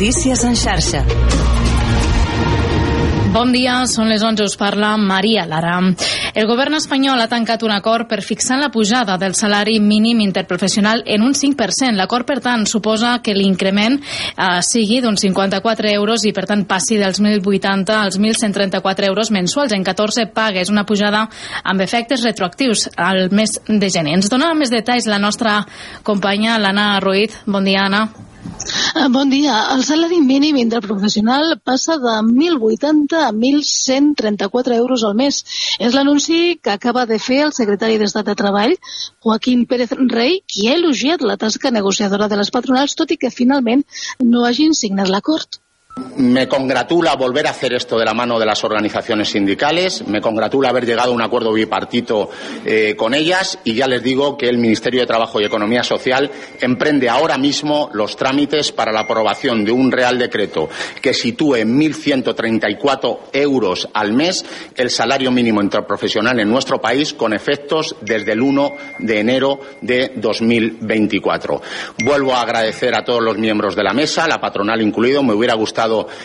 Notícies en xarxa. Bon dia, són les 11, us parla Maria Lara. El govern espanyol ha tancat un acord per fixar la pujada del salari mínim interprofessional en un 5%. L'acord, per tant, suposa que l'increment eh, sigui d'uns 54 euros i, per tant, passi dels 1.080 als 1.134 euros mensuals en 14 pagues, una pujada amb efectes retroactius al mes de gener. Ens dona més detalls la nostra companya, l'Anna Ruiz. Bon dia, Anna. Ah, bon dia. El salari mínim interprofessional passa de 1.080 a 1.134 euros al mes. És l'anunci que acaba de fer el secretari d'Estat de Treball, Joaquín Pérez Rey, qui ha elogiat la tasca negociadora de les patronals, tot i que finalment no hagin signat l'acord. Me congratula volver a hacer esto de la mano de las organizaciones sindicales, me congratula haber llegado a un acuerdo bipartito eh, con ellas. Y ya les digo que el Ministerio de Trabajo y Economía Social emprende ahora mismo los trámites para la aprobación de un Real Decreto que sitúe en 1.134 euros al mes el salario mínimo interprofesional en nuestro país con efectos desde el 1 de enero de 2024. Vuelvo a agradecer a todos los miembros de la mesa, la patronal incluido, me hubiera gustado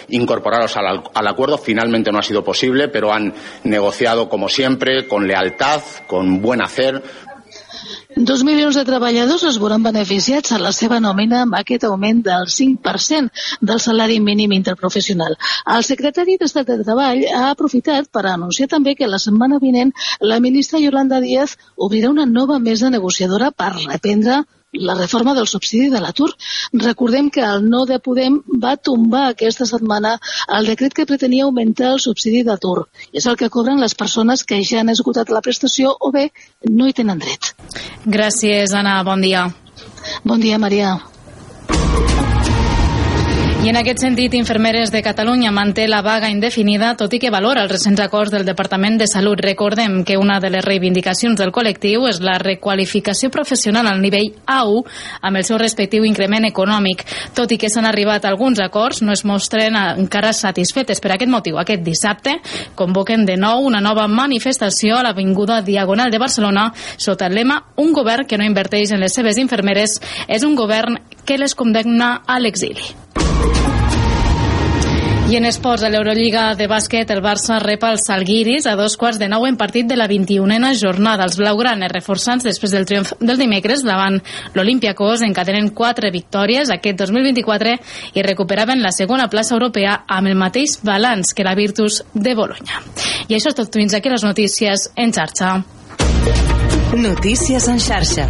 incorporarlos al, al, acuerdo. Finalmente no ha sido posible, pero han negociado, como siempre, con lealtad, con buen hacer. Dos milions de treballadors es veuran beneficiats a la seva nòmina amb aquest augment del 5% del salari mínim interprofessional. El secretari d'Estat de Treball ha aprofitat per anunciar també que la setmana vinent la ministra Yolanda Díaz obrirà una nova mesa negociadora per reprendre la reforma del subsidi de l'atur. Recordem que el no de Podem va tombar aquesta setmana el decret que pretenia augmentar el subsidi d'atur. És el que cobren les persones que ja han esgotat la prestació o bé no hi tenen dret. Gràcies, Anna. Bon dia. Bon dia, Maria. I en aquest sentit, Infermeres de Catalunya manté la vaga indefinida, tot i que valora els recents acords del Departament de Salut. Recordem que una de les reivindicacions del col·lectiu és la requalificació professional al nivell A1 amb el seu respectiu increment econòmic. Tot i que s'han arribat alguns acords, no es mostren encara satisfetes. Per aquest motiu, aquest dissabte convoquen de nou una nova manifestació a l'Avinguda Diagonal de Barcelona sota el lema Un govern que no inverteix en les seves infermeres és un govern que les condemna a l'exili. I en esports, a l'Eurolliga de bàsquet, el Barça rep els Salguiris a dos quarts de nou en partit de la 21a jornada. Els blaugranes reforçants després del triomf del dimecres davant l'Olimpiakos encadenen quatre victòries aquest 2024 i recuperaven la segona plaça europea amb el mateix balanç que la Virtus de Bologna. I això és tot. Fins aquí les notícies en xarxa. Notícies en xarxa.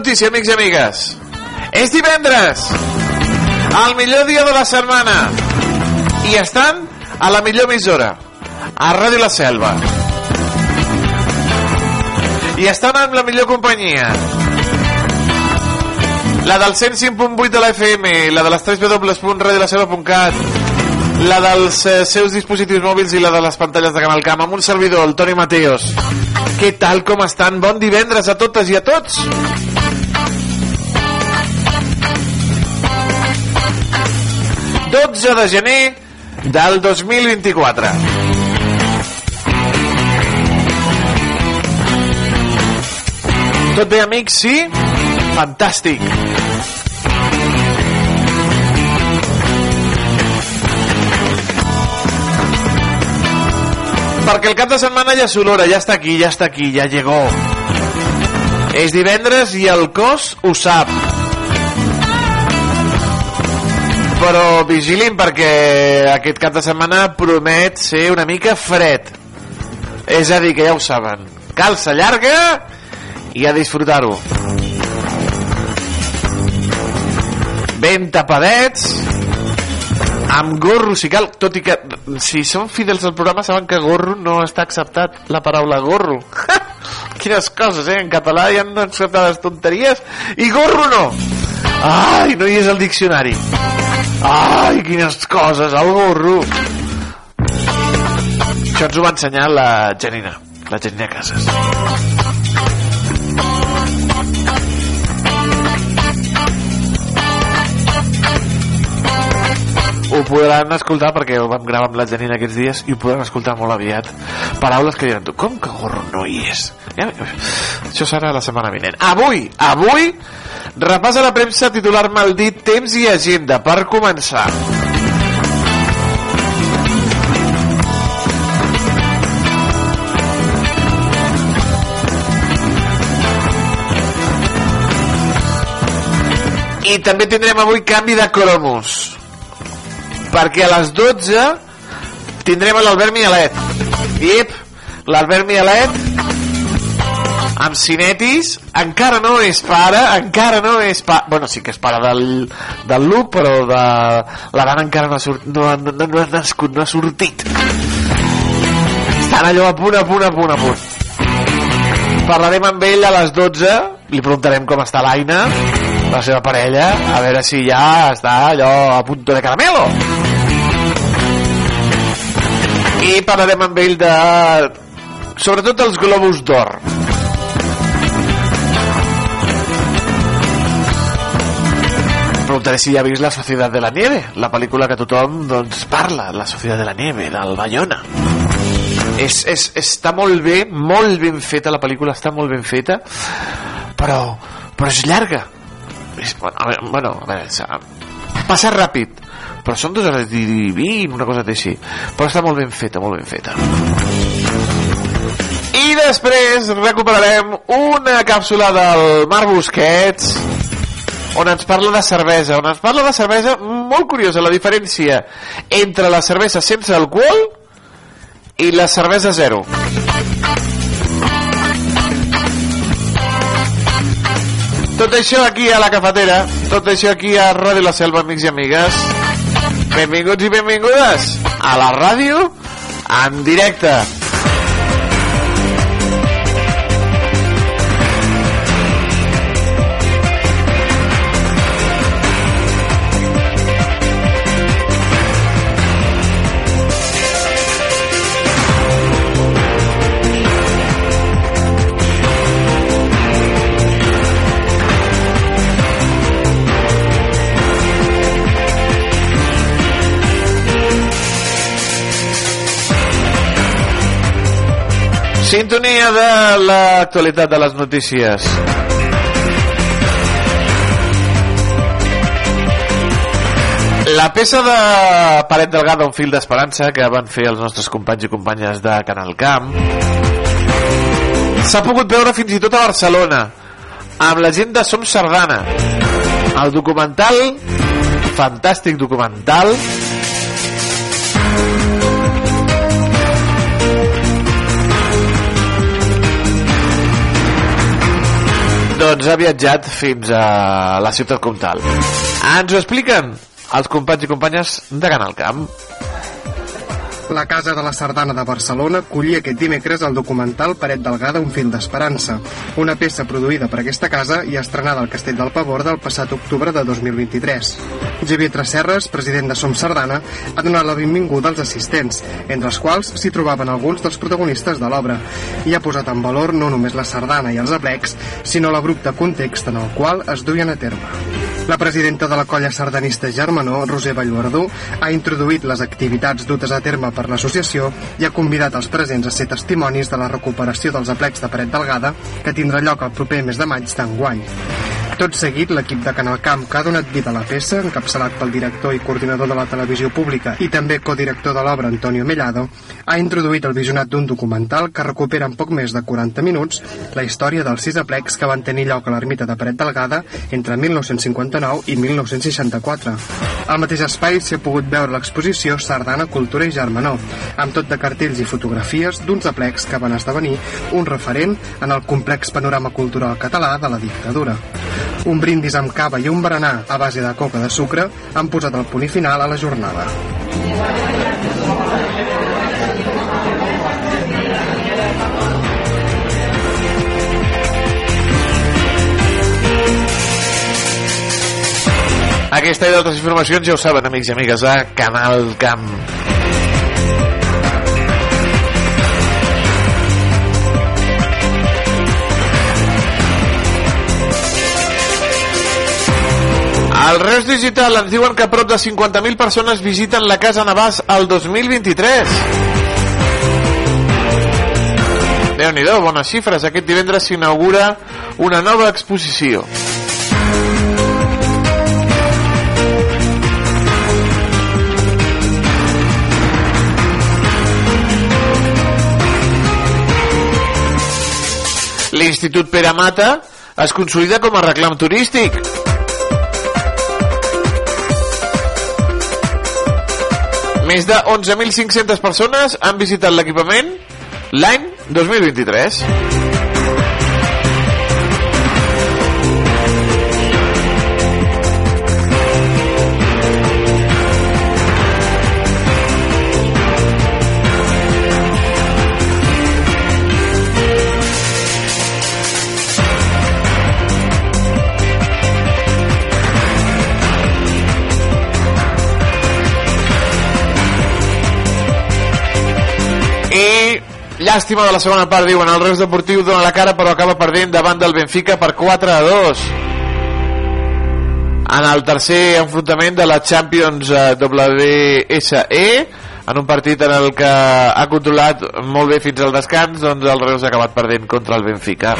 Notícia, amics i amigues. És divendres, el millor dia de la setmana. I estan a la millor emissora, a Ràdio La Selva. I estan amb la millor companyia. La del 105.8 de la FM, la de les 3 www.radiolaselva.cat, la dels eh, seus dispositius mòbils i la de les pantalles de Canal Camp, amb un servidor, el Toni Mateos. Què tal, com estan? Bon divendres a totes i a tots! ...12 de gener del 2024. Tot bé, amics? Sí? Fantàstic. Perquè el cap de setmana ja s'olora, ja està aquí, ja està aquí, ja llegó. És divendres i el cos ho sap. Però vigilin perquè aquest cap de setmana promet ser una mica fred. És a dir, que ja ho saben. Calça llarga i a disfrutar-ho. ben tapadets, amb gorro, si cal, tot i que si són fidels al programa saben que gorro no està acceptat la paraula gorro. Quines coses, eh? En català hi han acceptades tonteries i gorro no. Ai, no hi és el diccionari. Ai, quines coses, el gorro. Això ens ho va ensenyar la Janina, la Janina Casas. ho podran escoltar perquè ho vam gravar amb la Janina aquests dies i ho podran escoltar molt aviat paraules que diran tu, com que gorro no hi és ja, això serà la setmana vinent avui, avui repassa la premsa titular maldit temps i agenda per començar. I també tindrem avui canvi de cromos perquè a les 12 tindrem l'Albert Mialet. Ip, l'Albert Mialet amb cinetis encara no és pare encara no és pare bueno sí que és pare del, del Luc però de la dona encara no ha, sort, no, no, no ha nascut no ha sortit. Estan allò a punt a punt a punt a punt. Parlarem amb ell a les 12 li preguntarem com està l'Aina la seva parella a veure si ja està allò a punt de caramelo. I parlarem amb ell de sobretot els globus d'or preguntaré si ja ha vist La Societat de la Nieve la pel·lícula que tothom doncs, parla La Societat de la Nieve, del Bayona. És, és, està molt bé molt ben feta la pel·lícula està molt ben feta però, però és llarga. És, bueno, a veure, bueno, a veure passa ràpid però són dues hores i vint, una cosa així. Però està molt ben feta, molt ben feta. I després recuperarem una càpsula del Mar Busquets on ens parla de cervesa on ens parla de cervesa molt curiosa la diferència entre la cervesa sense alcohol i la cervesa zero. Tot això aquí a la cafetera tot això aquí a Ràdio La Selva amics i amigues. Benvinguts i benvingudes a la ràdio en directe Sintonia de l'actualitat de les notícies. La peça de Paret Delgada, un fil d'esperança que van fer els nostres companys i companyes de Canal Camp s'ha pogut veure fins i tot a Barcelona amb la gent de Som Sardana el documental fantàstic documental doncs ha viatjat fins a la ciutat comtal. Ens ho expliquen els companys i companyes de Canal Camp. La Casa de la Sardana de Barcelona collia aquest dimecres el documental Paret Delgada, un fil d'esperança, una peça produïda per aquesta casa i estrenada al Castell del Pavor del passat octubre de 2023. Javier Tresserres, president de Som Sardana, ha donat la benvinguda als assistents, entre els quals s'hi trobaven alguns dels protagonistes de l'obra, i ha posat en valor no només la sardana i els aplecs, sinó l'abrupte context en el qual es duien a terme. La presidenta de la colla sardanista Germanó, Roser Vallverdú, ha introduït les activitats dutes a terme per l'associació i ha convidat els presents a ser testimonis de la recuperació dels aplecs de paret delgada que tindrà lloc el proper mes de maig d'enguany. Tot seguit, l'equip de Canal Camp que ha donat vida a la peça, encapçalat pel director i coordinador de la televisió pública i també codirector de l'obra Antonio Mellado, ha introduït el visionat d'un documental que recupera en poc més de 40 minuts la història dels sis aplecs que van tenir lloc a l'ermita de Paret Delgada entre 1959 i 1964. Al mateix espai s'hi ha pogut veure l'exposició Sardana, Cultura i Germanor, amb tot de cartells i fotografies d'uns aplecs que van esdevenir un referent en el complex panorama cultural català de la dictadura. Un brindis amb cava i un berenar a base de coca de sucre han posat el punt final a la jornada. Aquesta i d'altres informacions ja ho saben, amics i amigues, a Canal Camp. Al Reus Digital ens diuen que prop de 50.000 persones visiten la Casa Navàs al 2023. Déu-n'hi-do, bones xifres. Aquest divendres s'inaugura una nova exposició. l'Institut Pere Mata es consolida com a reclam turístic. Més de 11.500 persones han visitat l'equipament l'any 2023. Llàstima de la segona part, diuen, el Reus Deportiu dona la cara però acaba perdent davant del Benfica per 4 a 2 en el tercer enfrontament de la Champions eh, WSE en un partit en el que ha controlat molt bé fins al descans doncs el Reus ha acabat perdent contra el Benfica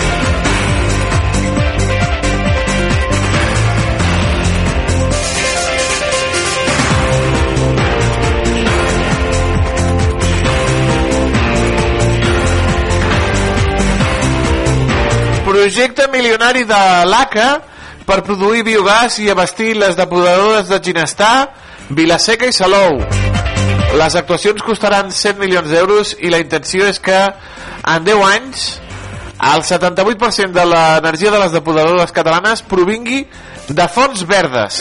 projecte milionari de l'ACA per produir biogàs i abastir les depuradores de Ginestar, Vilaseca i Salou. Les actuacions costaran 100 milions d'euros i la intenció és que en 10 anys el 78% de l'energia de les depuradores catalanes provingui de fonts verdes.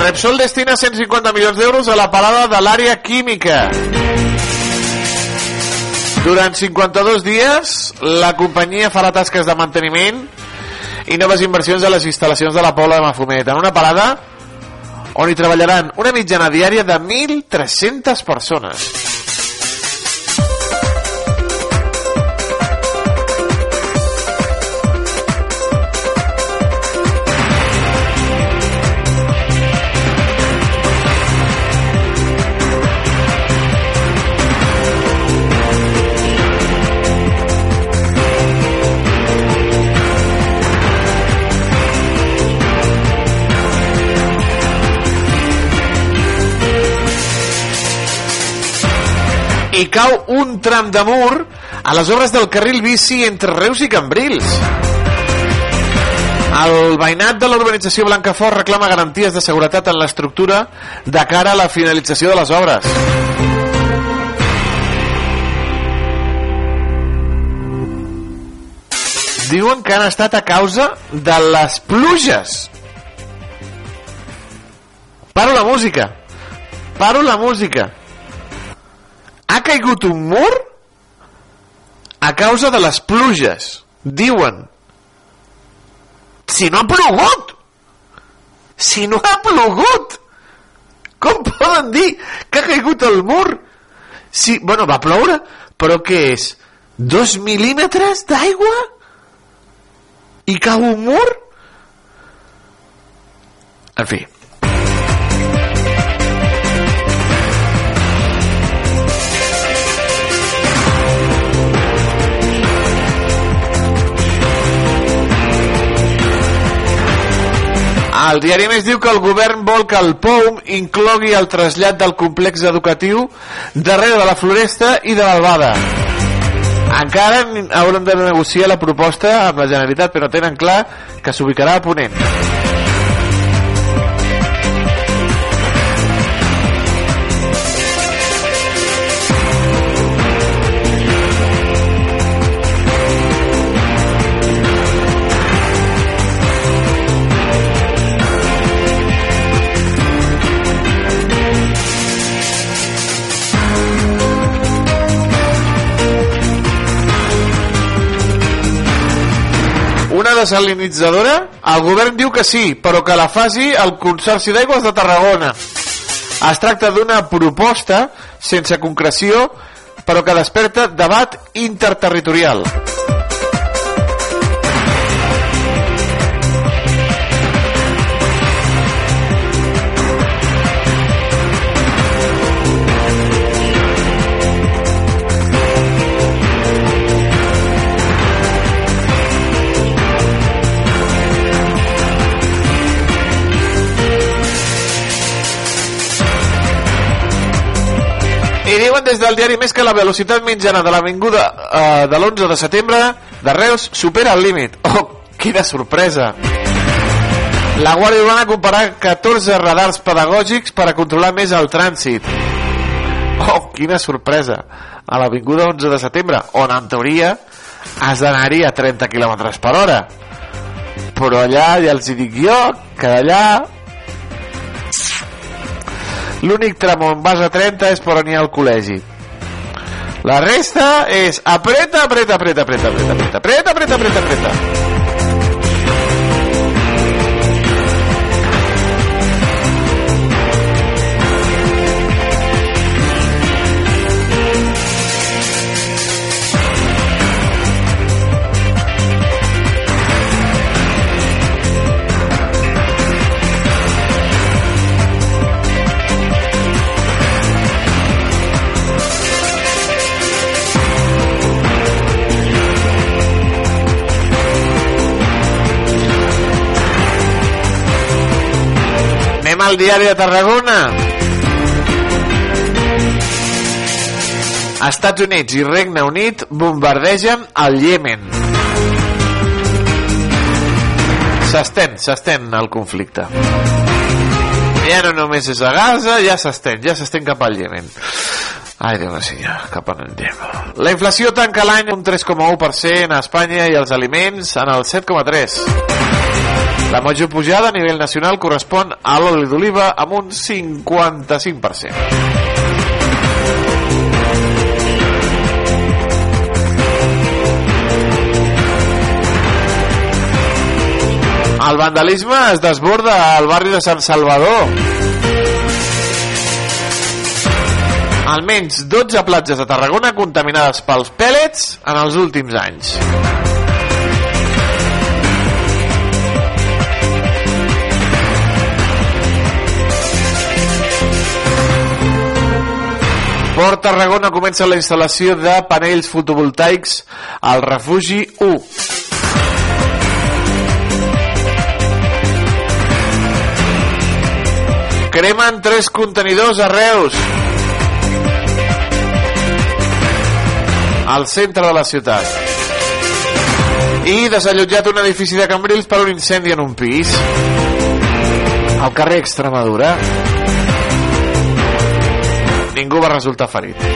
Repsol destina 150 milions d'euros a la parada de l'àrea química. Durant 52 dies, la companyia farà tasques de manteniment i noves inversions a les instal·lacions de la Pobla de Mafumet, en una parada on hi treballaran una mitjana diària de 1.300 persones. I cau un tram de mur a les obres del carril bici entre Reus i Cambrils. El veïnat de l'urbanització Blancafort reclama garanties de seguretat en l'estructura de cara a la finalització de les obres. Diuen que han estat a causa de les pluges. Paro la música. Paro la música ha caigut un mur a causa de les pluges. Diuen. Si no ha plogut! Si no ha plogut! Com poden dir que ha caigut el mur? Si, bueno, va ploure, però què és? Dos mil·límetres d'aigua? I cau un mur? En fi, El diari més diu que el govern vol que el POUM inclogui el trasllat del complex educatiu darrere de la Floresta i de l'Albada. Encara hauran de negociar la proposta amb la Generalitat, però tenen clar que s'ubicarà a Ponent. Desalinitzadora? El govern diu que sí, però que la faci el Consorci d'Aigües de Tarragona. Es tracta d'una proposta sense concreció, però que desperta debat interterritorial. Diuen des del diari més que la velocitat mitjana de l'avinguda eh, de l'11 de setembre de Reus supera el límit. Oh, quina sorpresa! La Guàrdia Urbana comparà 14 radars pedagògics per a controlar més el trànsit. Oh, quina sorpresa! A l'avinguda 11 de setembre, on en teoria has d'anar-hi a 30 km per hora. Però allà ja els hi dic jo que allà L'únic tram on vas a 30 és per on hi ha el col·legi. La resta és apreta, apreta, apreta, apreta, apreta, apreta, apreta, apreta, apreta, apreta. Anem al diari de Tarragona. Estats Units i Regne Unit bombardegen el Yemen. S'estén, s'estén el conflicte. Ja no només és a Gaza, ja s'estén, ja s'estén cap al Yemen. Ai, Déu meu senyor, cap on anem. La inflació tanca l'any un 3,1% a Espanya i els aliments en el 7,3%. La major pujada a nivell nacional correspon a l'oli d'oliva amb un 55%. El vandalisme es desborda al barri de Sant Salvador. Almenys 12 platges de Tarragona contaminades pels pèl·lets en els últims anys. Port Tarragona comença la instal·lació de panells fotovoltaics al refugi 1. Cremen tres contenidors a Reus. Al centre de la ciutat. I desallotjat un edifici de Cambrils per un incendi en un pis. Al carrer Extremadura ningú va resultar ferit.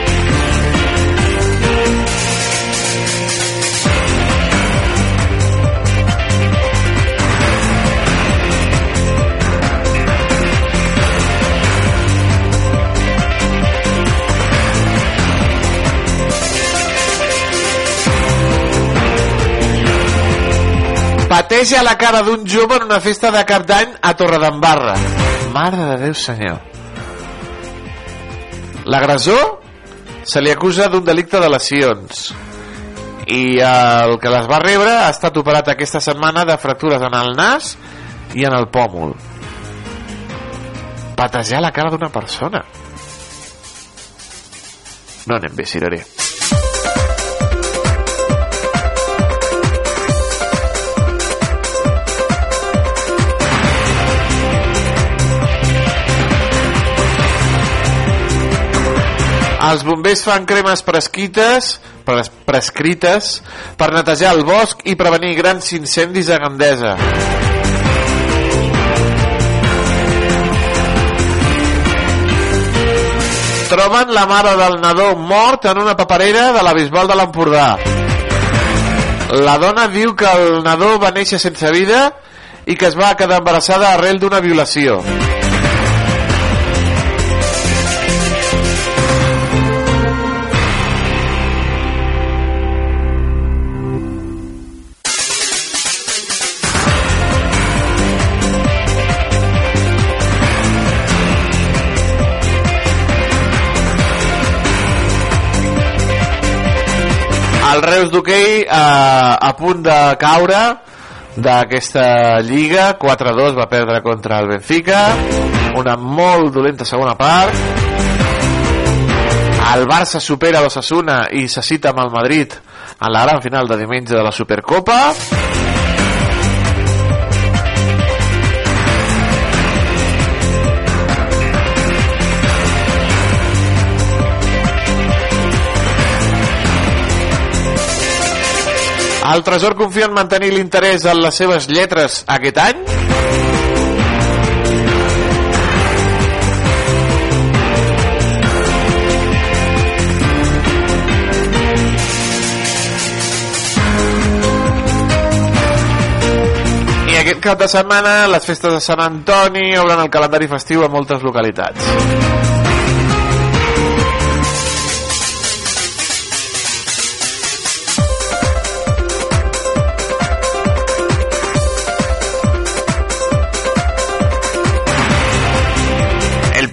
pateix a la cara d'un jove en una festa de cap d'any a Torredembarra. Mare de Déu senyor. L'agressor se li acusa d'un delicte de lesions i el que les va rebre ha estat operat aquesta setmana de fractures en el nas i en el pòmul. Patejar la cara d'una persona. No anem bé, Cireré. Els bombers fan cremes prescrites, pres, prescrites per netejar el bosc i prevenir grans incendis a Gandesa. Troben la mare del nadó mort en una paperera de la Bisbal de l'Empordà. La dona diu que el nadó va néixer sense vida i que es va quedar embarassada arrel d'una violació. El Reus d'hoquei a, a punt de caure d'aquesta lliga. 4-2 va perdre contra el Benfica. Una molt dolenta segona part. El Barça supera l'Ossassuna i se cita amb el Madrid en la gran final de diumenge de la Supercopa El Tresor confia en mantenir l'interès en les seves lletres aquest any? I aquest cap de setmana les festes de Sant Antoni obren el calendari festiu a moltes localitats.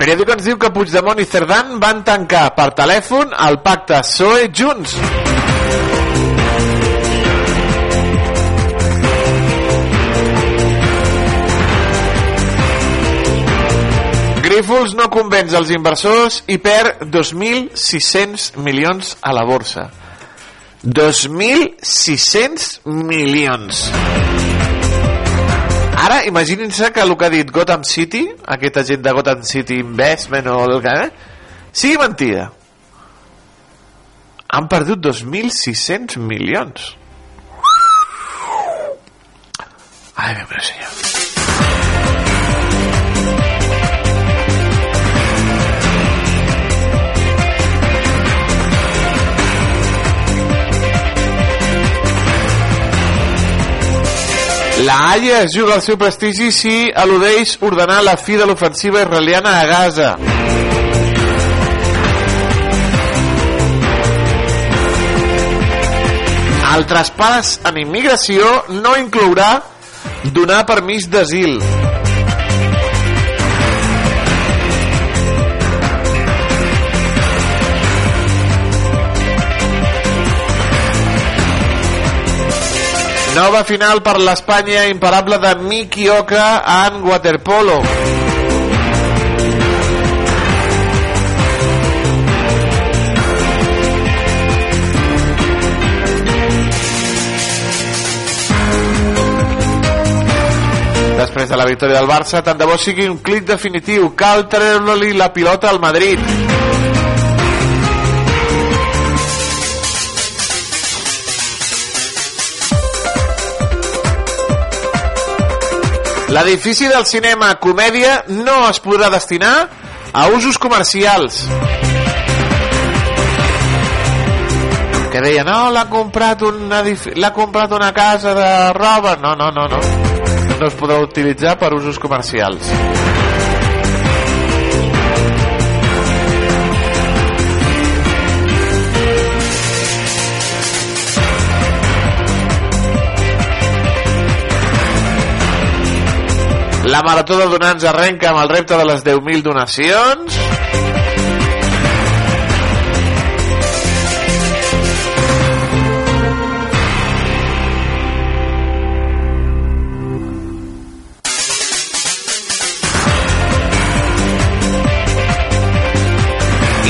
El periòdico ens diu que Puigdemont i Cerdán van tancar per telèfon el pacte PSOE Junts. Grífols no convenç els inversors i perd 2.600 milions a la borsa. 2.600 milions. Ara, imaginin-se que el que ha dit Gotham City, aquesta gent de Gotham City Investment o el que... Eh, sigui mentida. Han perdut 2.600 milions. Ai, meu senyor. La Haia es juga al seu prestigi si al·ludeix ordenar la fi de l'ofensiva israeliana a Gaza. El traspàs en immigració no inclourà donar permís d'asil. Nova final per l'Espanya imparable de Miki Oka en waterpolo. Després de la victòria del Barça, tant de bo sigui un clic definitiu. Cal treure-li la pilota al Madrid. L'edifici del cinema Comèdia no es podrà destinar a usos comercials. Que deia, no, l'ha comprat, un edifi- l'ha comprat una casa de roba. No, no, no, no. No es podrà utilitzar per usos comercials. La Marató de Donants arrenca amb el repte de les 10.000 donacions.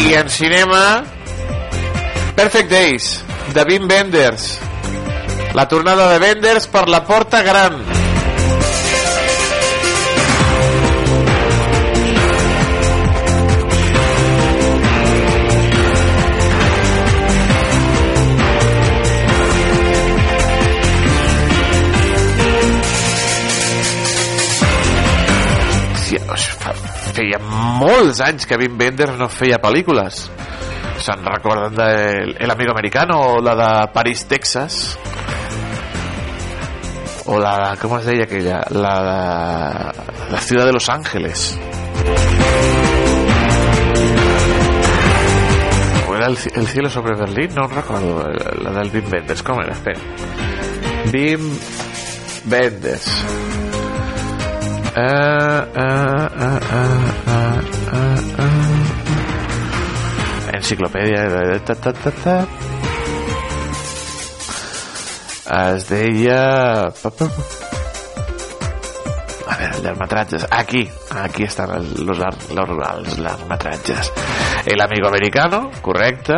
I en cinema Perfect Days de Wim Wenders la tornada de Wenders per la porta gran Fa, feia molts anys que Wim Wenders no feia pel·lícules. Se'n recorden de El Amigo Americano o la de París, Texas. O la com es deia aquella la de la ciudad de Los Ángeles. O era el, el cielo sobre Berlín no recordo la del Wim Wenders. Com era? espera. Wim Wenders Enciclopèdia es deia... A veure, llargmetratges. Aquí, aquí estan els, los, els llargmetratges. El amigo americano, correcte.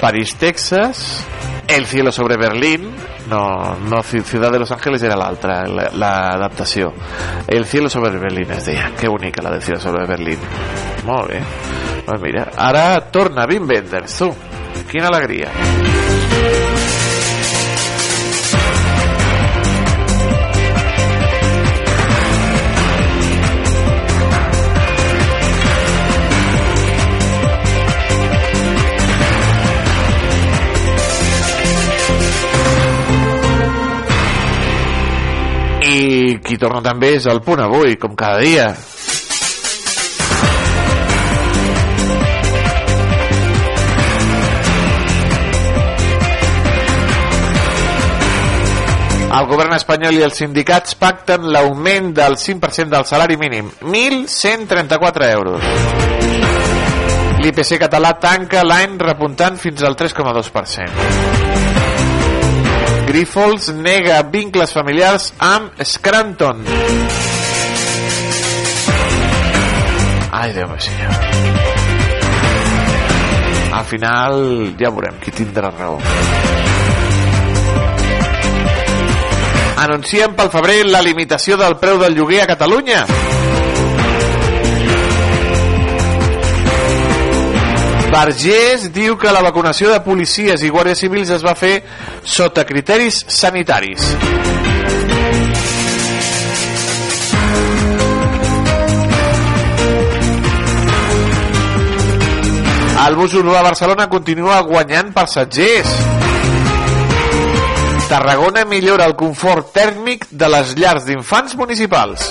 París, Texas. El cielo sobre Berlín. No, no Ciudad de Los Ángeles era l'altra, l'adaptació. La, el cielo sobre Berlín es deia. Que bonica la del cielo sobre Berlín. Molt bé. Pues mira, ara torna Wim Wenders, tu. Quina alegria. Torna també és el punt avui, com cada dia. El govern espanyol i els sindicats pacten l'augment del 5% del salari mínim, 1.134 euros. L'IPC català tanca l'any repuntant fins al 3,2%. Grifols nega vincles familiars amb Scranton. Ai, Déu meu senyor. Al final ja veurem qui tindrà raó. Anuncien pel febrer la limitació del preu del lloguer a Catalunya. Vergés diu que la vacunació de policies i guàrdies civils es va fer sota criteris sanitaris. El bus urbà a Barcelona continua guanyant passatgers. Tarragona millora el confort tèrmic de les llars d'infants municipals.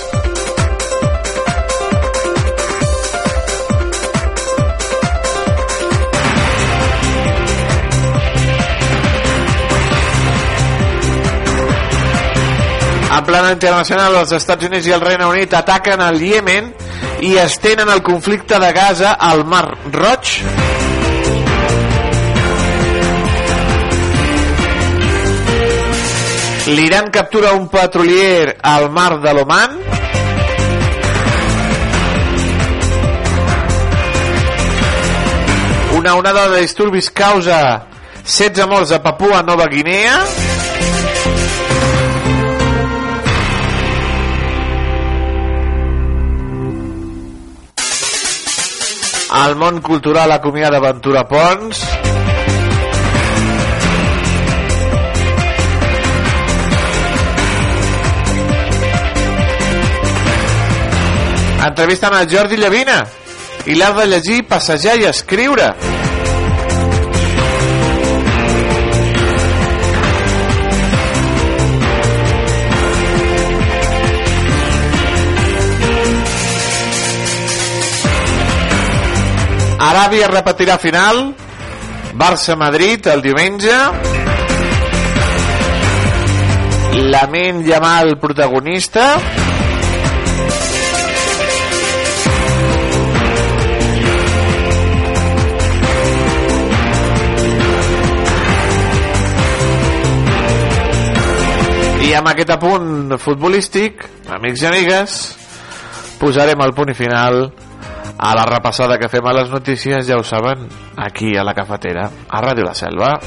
En plana internacional, els Estats Units i el Regne Unit ataquen el Iemen i estenen el conflicte de Gaza al Mar Roig. L'Iran captura un petrolier al mar de l'Oman. Una onada de disturbis causa 16 morts a Papua Nova Guinea. El món cultural acomiada Ventura Pons. Entrevisten a Jordi Llavina i l'ha de llegir, passejar i escriure. Aràbia repetirà final. Barça-Madrid el diumenge. Lamin Yamal protagonista. I amb aquest apunt futbolístic amics i amigues posarem el punt final a la repassada que fem a les notícies, ja ho saben, aquí a la cafetera, a Ràdio La Selva.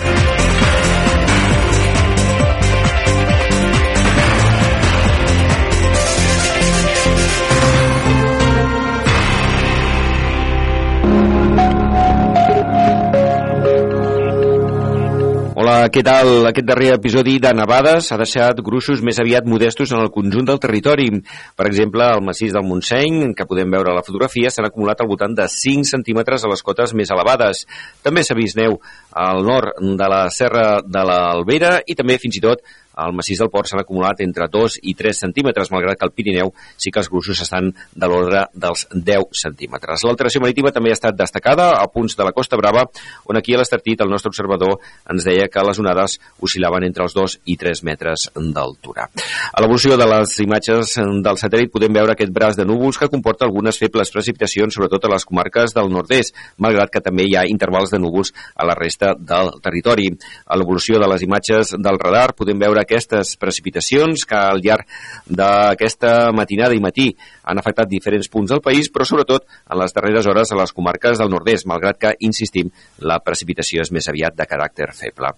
Què tal? Aquest darrer episodi de nevades ha deixat gruixos més aviat modestos en el conjunt del territori. Per exemple, al massís del Montseny, que podem veure a la fotografia, s'han acumulat al voltant de 5 centímetres a les cotes més elevades. També s'ha vist neu al nord de la Serra de l'Albera i també fins i tot al massís del Port s'han acumulat entre 2 i 3 centímetres, malgrat que al Pirineu sí que els gruixos estan de l'ordre dels 10 centímetres. L'alteració marítima també ha estat destacada a punts de la Costa Brava, on aquí a l'Estartit el nostre observador ens deia que les onades oscil·laven entre els 2 i 3 metres d'altura. A l'evolució de les imatges del satèl·lit podem veure aquest braç de núvols que comporta algunes febles precipitacions, sobretot a les comarques del nord-est, malgrat que també hi ha intervals de núvols a la resta del territori. A l'evolució de les imatges del radar podem veure aquestes precipitacions que al llarg d'aquesta matinada i matí han afectat diferents punts del país, però sobretot en les darreres hores a les comarques del nord-est, malgrat que, insistim, la precipitació és més aviat de caràcter feble.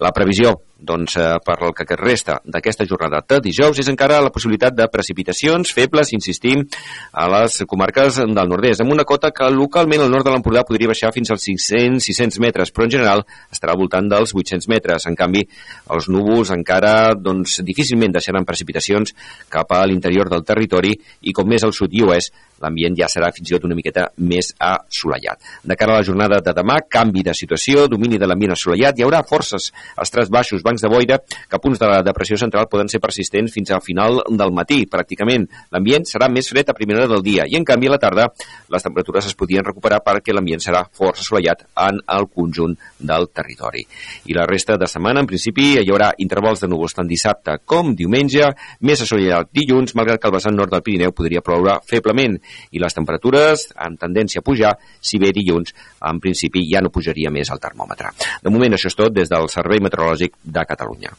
La previsió doncs, eh, per el que resta d'aquesta jornada de dijous és encara la possibilitat de precipitacions febles, insistim, a les comarques del nord-est, amb una cota que localment al nord de l'Empordà podria baixar fins als 500-600 metres, però en general estarà al voltant dels 800 metres. En canvi, els núvols encara doncs, difícilment deixaran precipitacions cap a l'interior del territori i com més al sud i oest, l'ambient ja serà fins i tot una miqueta més assolellat. De cara a la jornada de demà, canvi de situació, domini de l'ambient assolellat, hi haurà forces estrats baixos, bancs de boira, que punts de la depressió central poden ser persistents fins al final del matí. Pràcticament l'ambient serà més fred a primera hora del dia i, en canvi, a la tarda les temperatures es podien recuperar perquè l'ambient serà força assolellat en el conjunt del territori. I la resta de setmana, en principi, hi haurà intervals de núvols tant dissabte com diumenge, més assolellat dilluns, malgrat que el vessant nord del Pirineu podria ploure feblement i les temperatures amb tendència a pujar, si bé dilluns en principi ja no pujaria més el termòmetre. De moment això és tot des del Servei Meteorològic de Catalunya.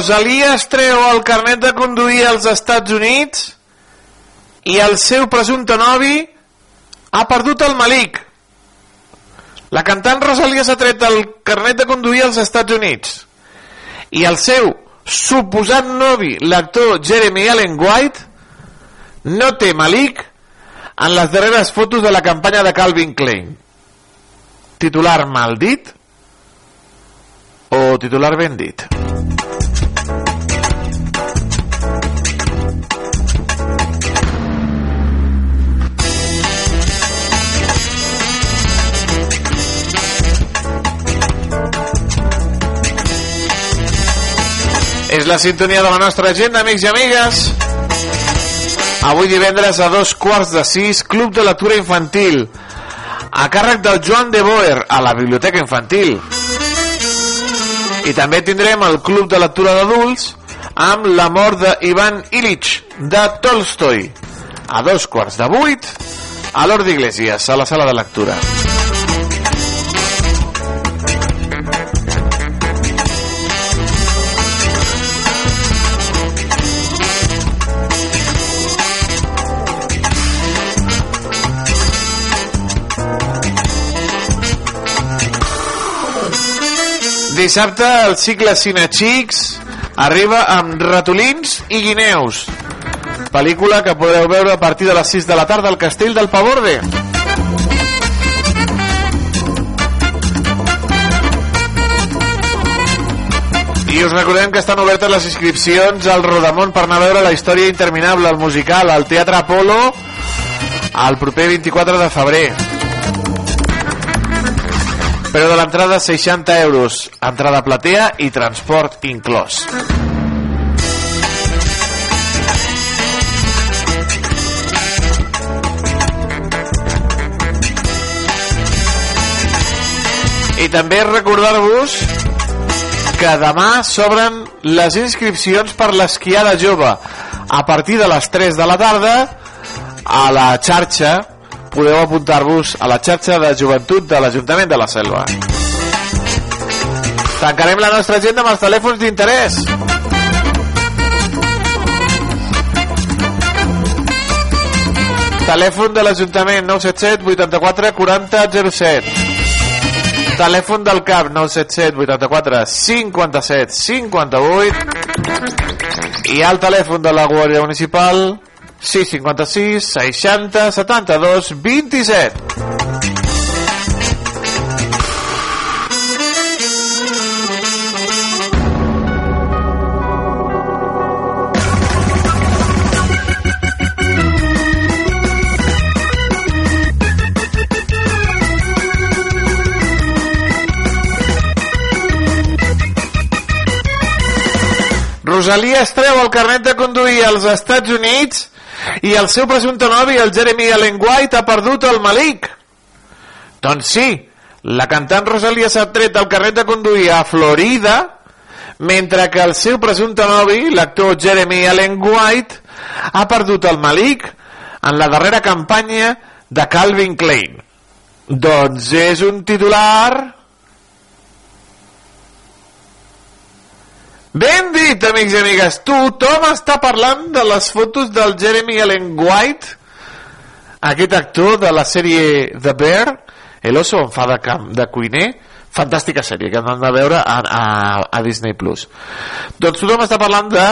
Rosalia es treu el carnet de conduir als Estats Units i el seu presumpte novi ha perdut el malic. La cantant Rosalia s'ha tret el carnet de conduir als Estats Units i el seu suposat novi, l'actor Jeremy Allen White, no té malic en les darreres fotos de la campanya de Calvin Klein. Titular maldit o titular ben dit? La sintonia de la nostra agenda, amics i amigues. Avui divendres a dos quarts de sis, Club de Lectura Infantil, a càrrec del Joan de Boer, a la Biblioteca Infantil. I també tindrem el Club de Lectura d'Adults amb la mort d'Ivan Illich, de Tolstoi, a dos quarts de vuit, a l'Hort d'Iglesias, a la sala de lectura. Dissabte el cicle Cinexics arriba amb ratolins i guineus. Pel·lícula que podreu veure a partir de les 6 de la tarda al Castell del Paborde. I us recordem que estan obertes les inscripcions al Rodamont per anar a veure la història interminable, el musical, al Teatre Apolo, el proper 24 de febrer. Però de l'entrada 60 euros, entrada platea i transport inclòs. I també recordar-vos que demà s'obren les inscripcions per l'esquiada jove a partir de les 3 de la tarda a la xarxa podeu apuntar-vos a la xarxa de joventut de l'Ajuntament de la Selva. Tancarem la nostra agenda amb els telèfons d'interès. Telèfon de l'Ajuntament 977 84 40 07 telèfon del CAP 977 84 57 58 i el telèfon de la Guàrdia Municipal 656 60 72 27. Rosalia es treu el carnet de conduir als Estats Units i el seu presumpte novi, el Jeremy Allen White, ha perdut el Malik. Doncs sí, la cantant Rosalia s'ha tret el carnet de conduir a Florida, mentre que el seu presumpte novi, l'actor Jeremy Allen White, ha perdut el Malik en la darrera campanya de Calvin Klein. Doncs és un titular Ben dit, amics i amigues. Tothom està parlant de les fotos del Jeremy Allen White, aquest actor de la sèrie The Bear, El oso on fa de, camp, de cuiner, fantàstica sèrie que han de veure a, a, a Disney+. Plus. Doncs tothom està parlant de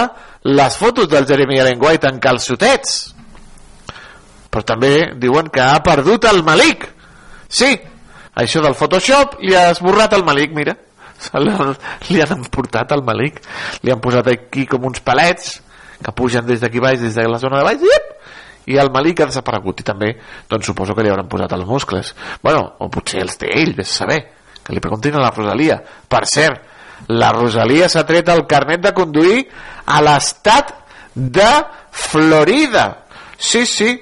les fotos del Jeremy Allen White en calçotets. Però també diuen que ha perdut el Malik. Sí, això del Photoshop li ha esborrat el Malik, mira li han portat al Malik. Li han posat aquí com uns palets que pugen des d'aquí baix, des de la zona de baix i, i el Malik ha desaparegut. I també doncs suposo que li hauran posat els muscles. Bueno, o potser els té ell ves saber, que li preguntin a la Rosalia. Per cert, la Rosalia s'ha tret el carnet de conduir a l'estat de Florida. Sí, sí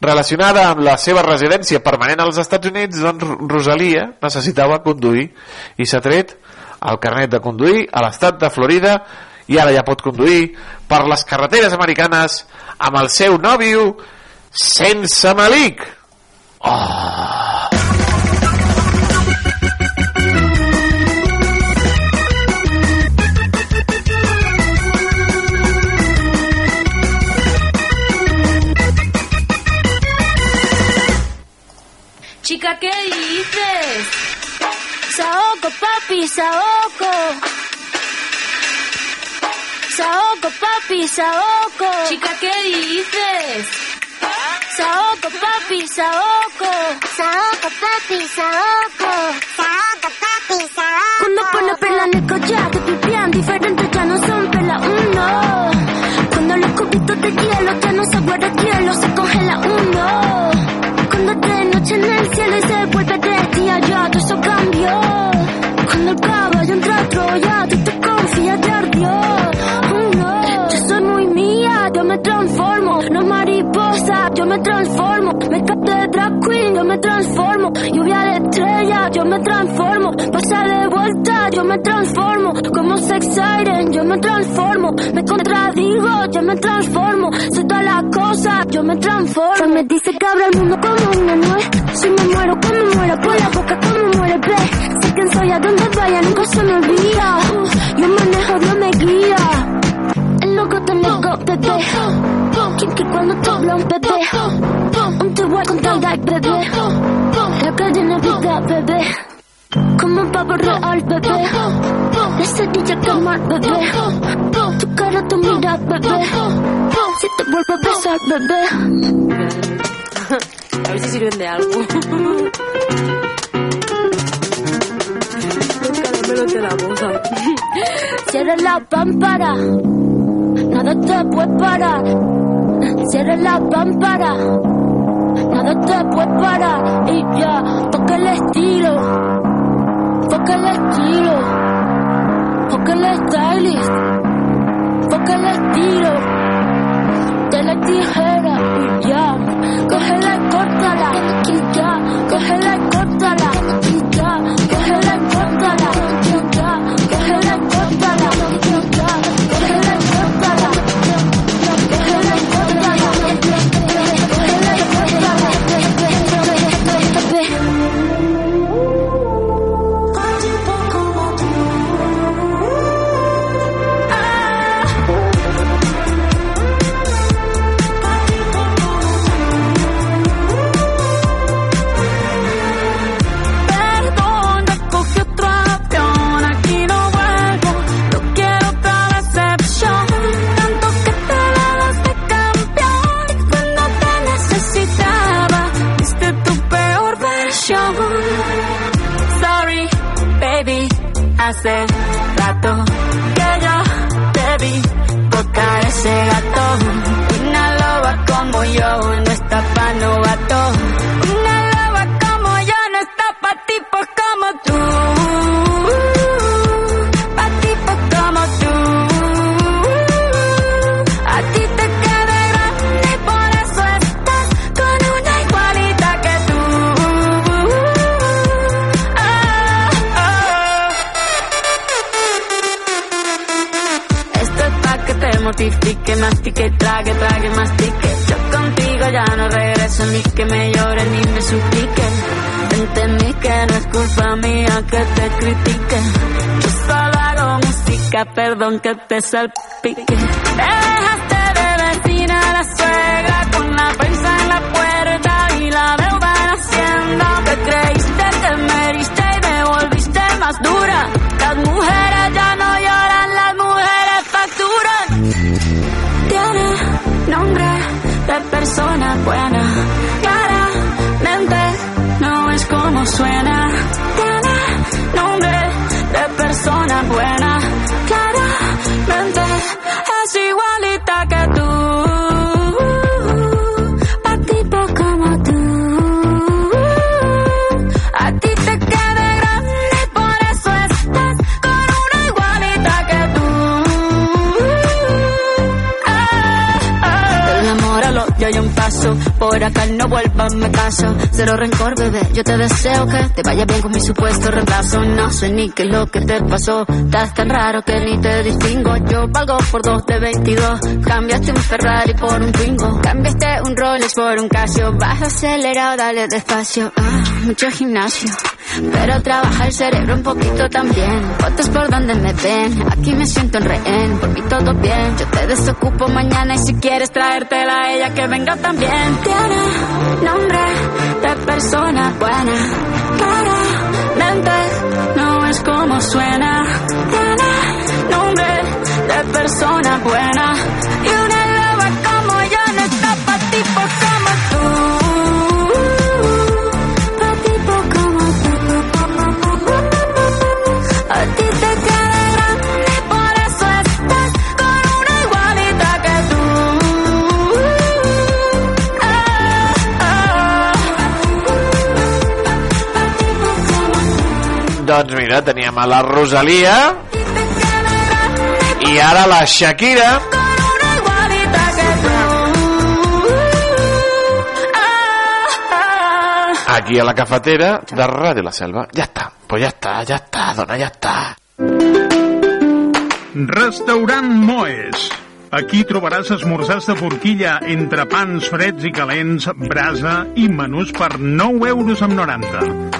relacionada amb la seva residència permanent als Estats Units, doncs Rosalia necessitava conduir i s'ha tret el carnet de conduir a l'estat de Florida i ara ja pot conduir per les carreteres americanes amb el seu nòvio sense malic. Oh! Chica, ¿qué dices? Saoco, papi, saoco. Saoco, papi, saoco. Chica, ¿qué dices? Saoco, papi, saoco. Saoco, papi, saoco. Saoco, papi, saoco. Cuando pone perla en el collar, te pipián diferentes ya no son perla uno. Cuando los cubitos de hielo ya no se guarda hielo, se congela uno. Yo me transformo. Me de drag queen, yo me transformo. Lluvia de estrella, yo me transformo. Pasa de vuelta, yo me transformo. Como sex siren, yo me transformo. Me contradigo, yo me transformo. Soy todas las cosas, yo me transformo. Me dice que abra el mundo como una nuez. Si me muero, como muero, por la boca como muere, ve. Sé quién soy, a donde vaya, nunca se me olvida. Yo manejo, Dios me guía. El loco te loco, bebé. Quien que cuando te habla un bebé. Un te voy a contar, like, bebé. La cadena vida, bebé. Como un pavo real, bebé. Cerilla quemar, bebé. Tu cara, tu mira, bebé. Si te vuelvo a besar, bebé. A ver si sirven de algo. De la boca. Cierra la pámpara. Nada te puede parar. Cierra la pámpara. Nada te puede parar. Y ya, toca el estilo. Toca el estilo. Toca el stylist. Toca el estilo. De la tijera y ya. Cógela córtala. Y ya. Cógela que mastique. Yo contigo ya no regreso ni que me llore ni me suplique. Entendí que no es culpa mía que te critique. Yo solo hago música, perdón que te salpique. Dejaste de vecina a la suegra con la prensa en la puerta y la deuda en hacienda. Te creíste que me heriste y me volviste más dura. Las mujeres ya no Por acá no vuelvas, me caso. Cero rencor, bebé. Yo te deseo que te vaya bien con mi supuesto reemplazo. No sé ni qué es lo que te pasó. Estás tan raro que ni te distingo. Yo valgo por dos de 22. Cambiaste un Ferrari por un Twingo. Cambiaste un Rolex por un Casio. Vas acelerado, dale despacio. Ah, mucho gimnasio. Pero trabaja el cerebro un poquito también. Fotos por donde me ven. Aquí me siento en rehén. Por mí todo bien. Yo te desocupo mañana y si quieres traértela a ella que venga también. Tiene nombre de persona buena. Claramente no es como suena. Tiene nombre de persona buena. Doncs mira, teníem a la Rosalia i ara la Shakira aquí a la cafetera de Ràdio La Selva. Ja està, pues ja està, ja està, dona, ja està. Restaurant Moes. Aquí trobaràs esmorzars de forquilla entre pans freds i calents, brasa i menús per 9 euros amb 90.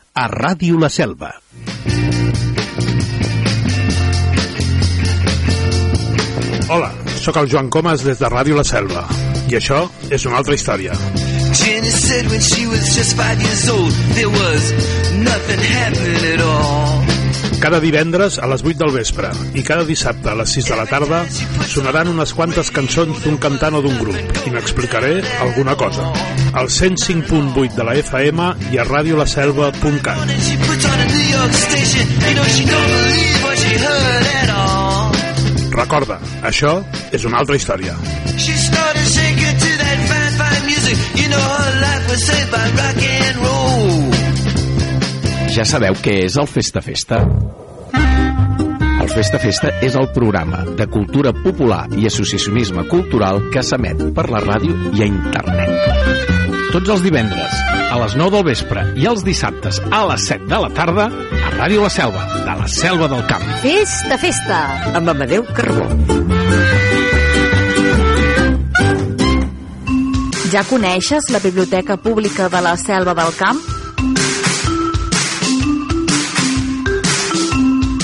a Ràdio La Selva. Hola, sóc el Joan Comas des de Ràdio La Selva. I això és una altra història. Jenny said when she was just five years old, there was nothing happening at all. Cada divendres a les 8 del vespre i cada dissabte a les 6 de la tarda sonaran unes quantes cançons d'un cantant o d'un grup i n'explicaré alguna cosa. Al 105.8 de la FM i a radiolaselva.cat. Recorda, això és una altra història. She started shaking to that fine, fine music. You know her life was saved by rock and roll. Ja sabeu què és el Festa Festa? El Festa Festa és el programa de cultura popular i associacionisme cultural que s'emet per la ràdio i a internet. Tots els divendres, a les 9 del vespre i els dissabtes a les 7 de la tarda, a Ràdio La Selva, de la Selva del Camp. Festa, festa, amb Amadeu Carbó. Ja coneixes la Biblioteca Pública de la Selva del Camp?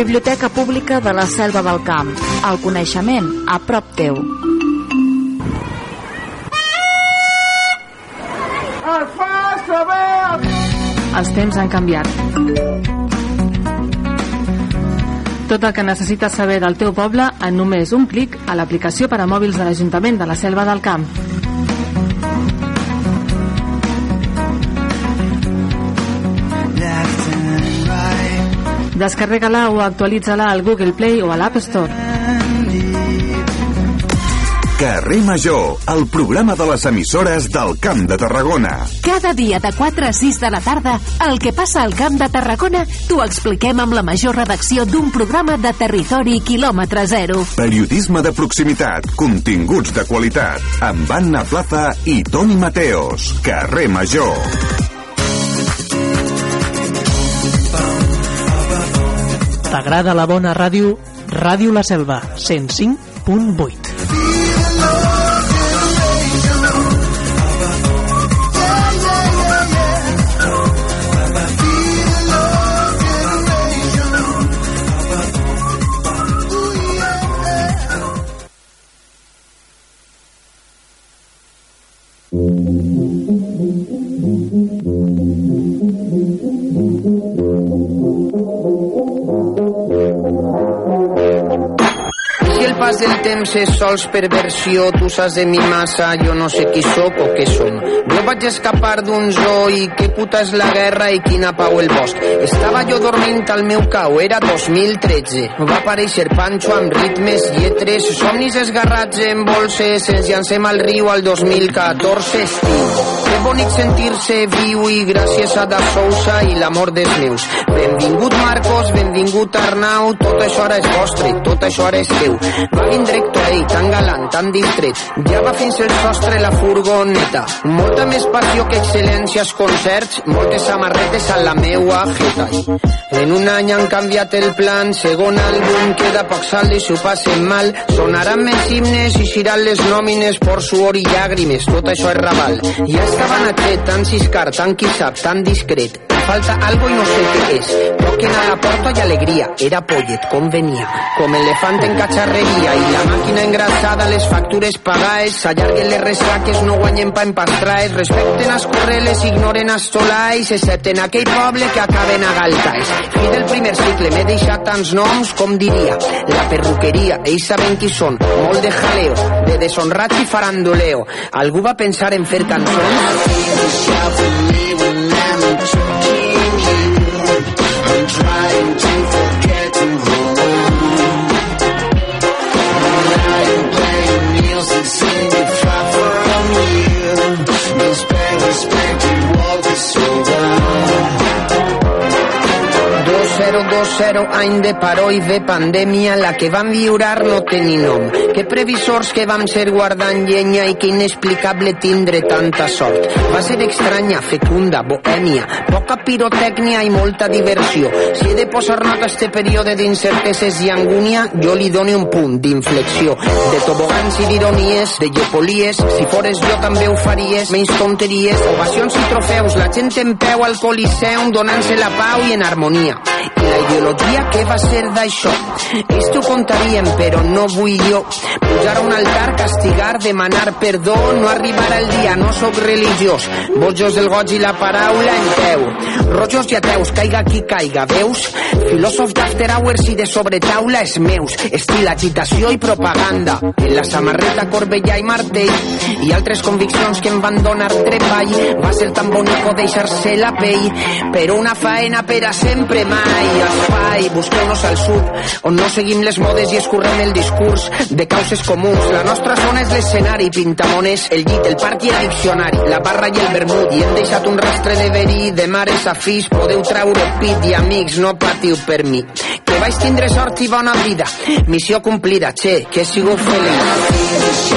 Biblioteca Pública de la Selva del Camp. El coneixement a prop teu. Els temps han canviat. Tot el que necessites saber del teu poble en només un clic a l'aplicació per a mòbils de l'Ajuntament de la Selva del Camp. Descarrega-la o actualitza-la al Google Play o a l'App Store. Carrer Major, el programa de les emissores del Camp de Tarragona. Cada dia de 4 a 6 de la tarda, el que passa al Camp de Tarragona t'ho expliquem amb la major redacció d'un programa de territori quilòmetre zero. Periodisme de proximitat, continguts de qualitat, amb Anna Plaza i Toni Mateos. Carrer Major. T'agrada la bona ràdio? Ràdio La Selva, 105.8. és sols perversió, tu saps de mi massa, jo no sé qui sóc o què som. Jo vaig escapar d'un zoo i què puta és la guerra i quina pau el bosc. Estava jo dormint al meu cau, era 2013. Va aparèixer Pancho amb ritmes, lletres, somnis esgarrats en bolses, ens llancem al riu al 2014 estiu. Que bonic sentir-se viu i gràcies a Da Sousa i l'amor dels meus. Benvingut Marcos, benvingut Arnau, tot això ara és vostre, tot això ara és teu. Va vindre Héctor, ei, tan galant, tan distret. Ja va fins el sostre la furgoneta. Molta més passió que excel·lència als concerts, moltes samarretes a la meua jeta. En un any han canviat el plan, segon àlbum, queda poc salt i s'ho passen mal. Sonaran més himnes i xiran les nòmines por suor i llàgrimes, tot això és raval. Ja estaven a tret, tan ciscar, tan qui sap, tan discret. Falta algo i no sé què és. Toquen a la porta i alegria. Era pollet, com venia. Com elefant en catxarreria i la màquina engrassada, les factures pagades, s'allarguen les ressaques, no guanyen pa en pastraes, respecten els correles, ignoren els tolais, excepte en aquell poble que acaben a Galtaes. Fi del primer cicle, m'he deixat tants noms, com diria, la perruqueria, ells saben qui són, molt de jaleo, de deshonrats i farandoleo. Algú va pensar en fer trying 2020 any de paró i de pandèmia la que vam viurar no tenir nom. Que previsors que vam ser guardant llenya i que inexplicable tindre tanta sort. Va ser estranya, fecunda, bohèmia. Poca pirotècnia i molta diversió. Si he de posar nota a este període d'incerteses i angúnia jo li dono un punt d'inflexió. De tobogans i d'ironies de llepolies si fores jo també ho faries menys tonteries, ovacions i trofeus la gent en peu al coliseum donant-se la pau i en harmonia. I la ideologia què va ser d'això? Ells t'ho contarien però no vull jo. Pujar a un altar, castigar, demanar perdó no arribarà el dia, no sóc religiós. Bojos del goig i la paraula en peu. Rojos i ateus, caiga qui caiga veus? filòsof d'after hours i de sobretaula és meus. Estil agitació i propaganda. En la samarreta Corbella i Martell. I altres conviccions que em van donar trepall. Va ser tan bonico deixar-se la pell. Però una faena per a sempre mai. Espai, busqueu-nos al sud on no seguim les modes i escurrem el discurs de causes comuns. La nostra zona és l'escenari pintamones, el llit, el parc i el diccionari la barra i el vermut. I hem deixat un rastre de verí de mares a fills. Podeu treure pit i amics no patiu per mi. Que vaig tindre sort i bona vida. Missió complida, che, que sigut feliç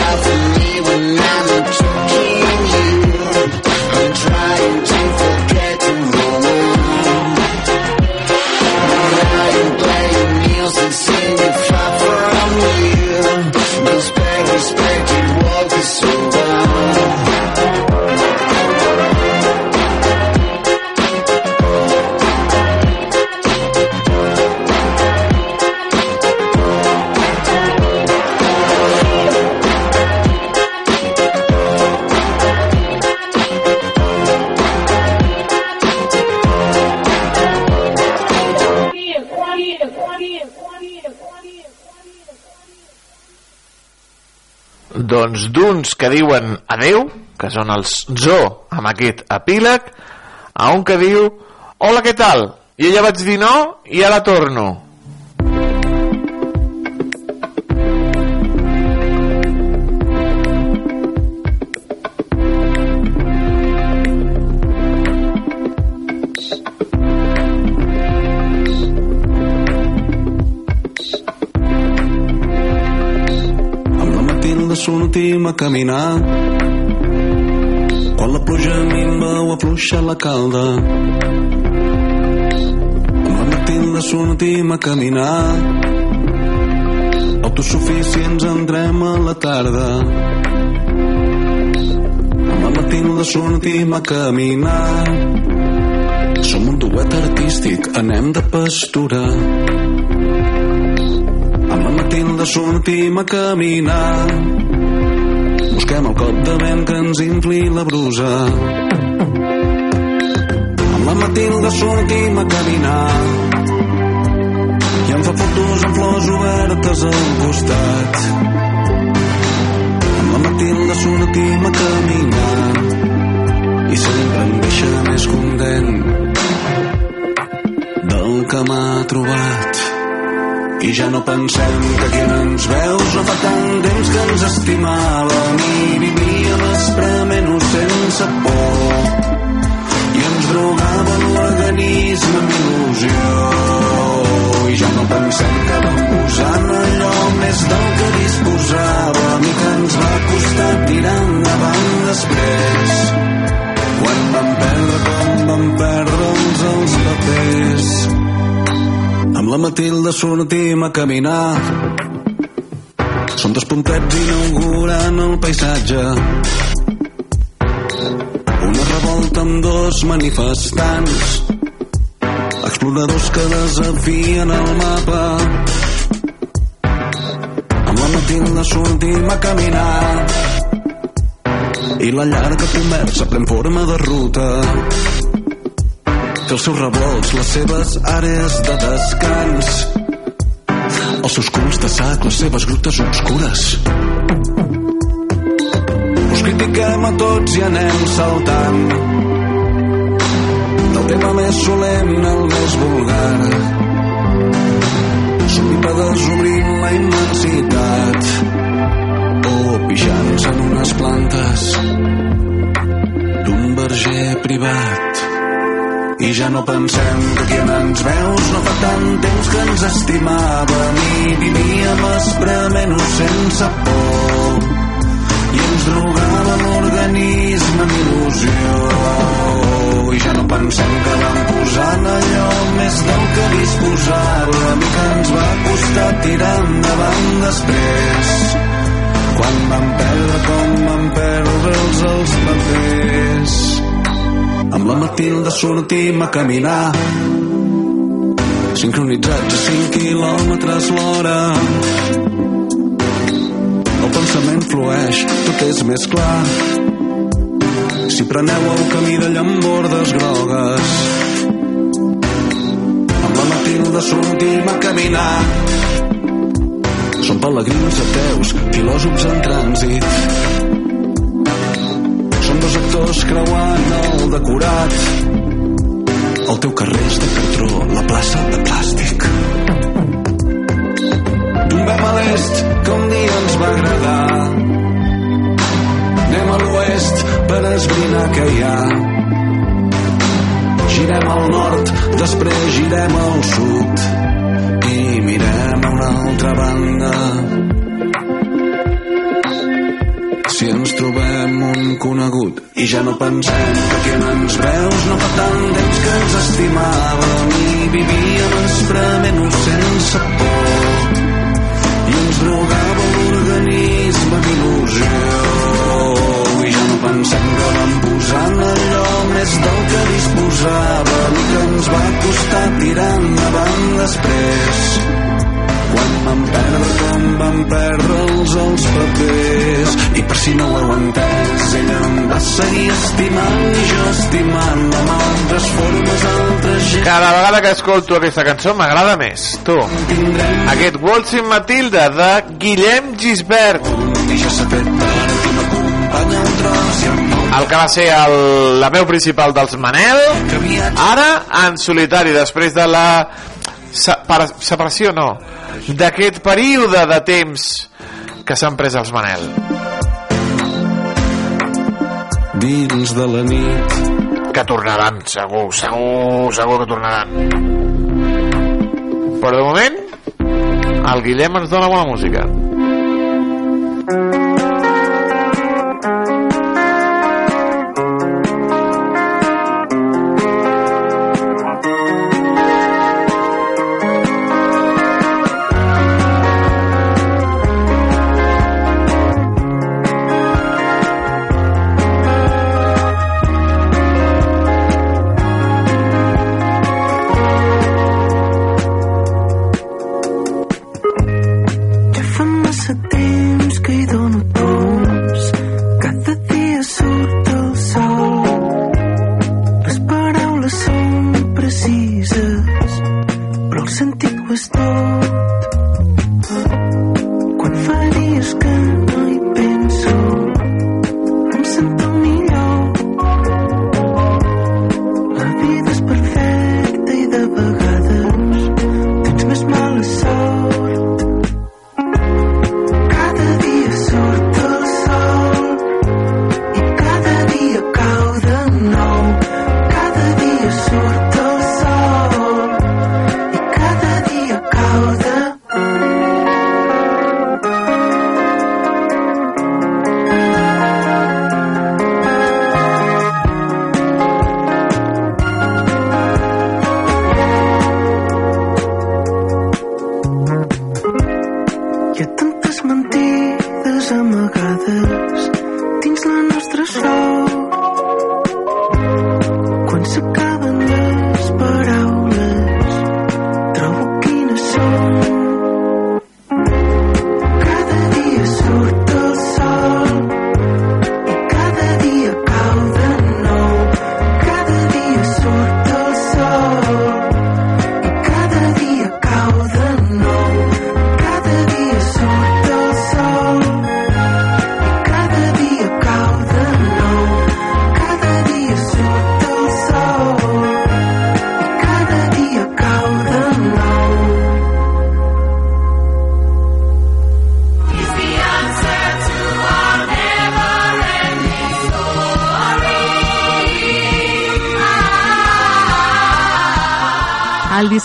doncs d'uns que diuen adeu, que són els Zo, amb aquest epíleg, a un que diu hola, què tal? I ella vaig dir no i ara torno. Sortim a caminar quan la pluja minva o afluixa la calda. Amb la Matilda sortim a caminar autosuficients entrem a la tarda. Amb la Matilda sortim a caminar som un duet artístic, anem de pastura. Amb la Matilda sortim a caminar. Busquem el cop de vent que ens infli la brusa. Amb la Matilda sortim a caminar. I em fa fotos amb flors obertes al costat. Amb la Matilda sortim a caminar. I sempre em deixa més content del que m'ha trobat. I ja no pensem que qui no ens veus no fa tant temps que ens estimàvem i vivíem esprement-ho sense por. I ens drogava l'organisme amb il·lusió. I ja no pensem que vam posar en allò més del que disposàvem i que ens va costar tirar endavant després. Quan vam perdre com vam perdre'ns els papers la Matilda sortim a caminar. Som dos puntets inaugurant el paisatge. Una revolta amb dos manifestants. Exploradors que desafien el mapa. Amb la Matilda sortim a caminar. I la llarga conversa pren forma de ruta té els seus revolts, les seves àrees de descans, els seus culs de sac, les seves grutes obscures. Us critiquem a tots i anem saltant del tema més solemne al més vulgar. Somnípedes obrint la immensitat o pixant-se en unes plantes d'un verger privat. I ja no pensem que qui ens veus no fa tant temps que ens estimàvem i vivíem esprement-ho sense por. I ens drogava l'organisme amb il·lusió. I ja no pensem que vam posar en allò més del que disposàvem i que ens va costar tirar endavant després. Quan vam perdre com vam perdre'ls els papers amb la Matilda sortim a caminar. Sincronitzats a 5 quilòmetres l'hora. El pensament flueix tot és més clar. Si preneu el camí de llambordes grogues. Amb la Matilda sortim a caminar. Som pelegrins ateus filòsofs en trànsit dos actors creuant el decorat. El teu carrer és de cartró, la plaça de plàstic. Tombem a l'est, que un dia ens va agradar. Anem a l'oest per esbrinar què hi ha. Girem al nord, després girem al sud i mirem a una altra banda. Conegut. I ja no pensem que qui no ens veus no fa tant temps que ens estimàvem i vivíem esprement-ho sense por. I ens drogava l'organisme d'il·lusió. I ja no pensem que vam posar en allò més del que disposàvem i que ens va costar tirar endavant després quan vam perdre com van perdre'ls els papers i per si no ho heu entès ella em va seguir estimant i jo estimant amb altres formes altres gent Cada vegada que escolto aquesta cançó m'agrada més, tu. Aquest Waltzing Matilda de Guillem Gisbert. i ja s'ha fet tard i m'acompanya un tros i em El que va ser el, la veu principal dels Manel, ara en solitari, després de la separació, no, d'aquest període de temps que s'han pres els Manel. dins de la nit Que tornaran, segur, segur, segur que tornaran. Però de moment, el Guillem ens dona bona música. Ja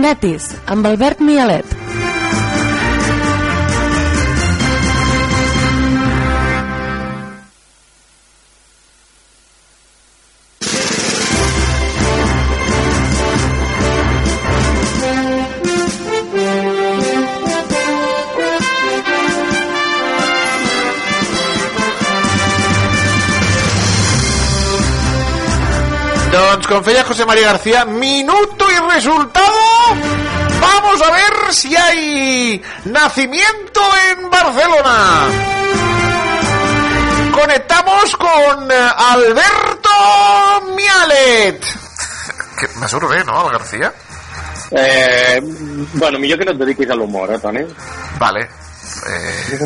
Cinetis, amb Albert Mialet. Doncs com feia José María García, minuto y resultado. Vamos a ver si hay nacimiento en Barcelona. Conectamos con eh, Alberto Mialet. Que me surt bé, no, el García? Eh, bueno, millor que no et dediquis a l'humor, eh, Toni? Vale. Eh,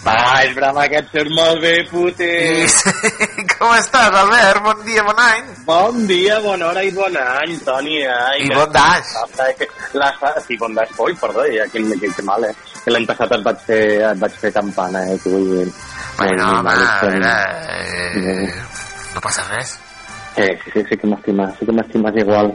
Va, és brava que et surt molt bé, puti. Com estàs, Albert? Bon dia, bon any. Bon dia, bona hora i bon any, Toni. Ai, I que- bon daix. Que La, sí, bon daix. Ui, perdó, ja, que, que, que mal, eh? Que l'any passat et vaig fer, et vaig fer campana, eh? Que vull dir. Bueno, home, a veure, eh, no passa res. Sí, sí, sí, sí que m'estimes, sí que m'estimes igual.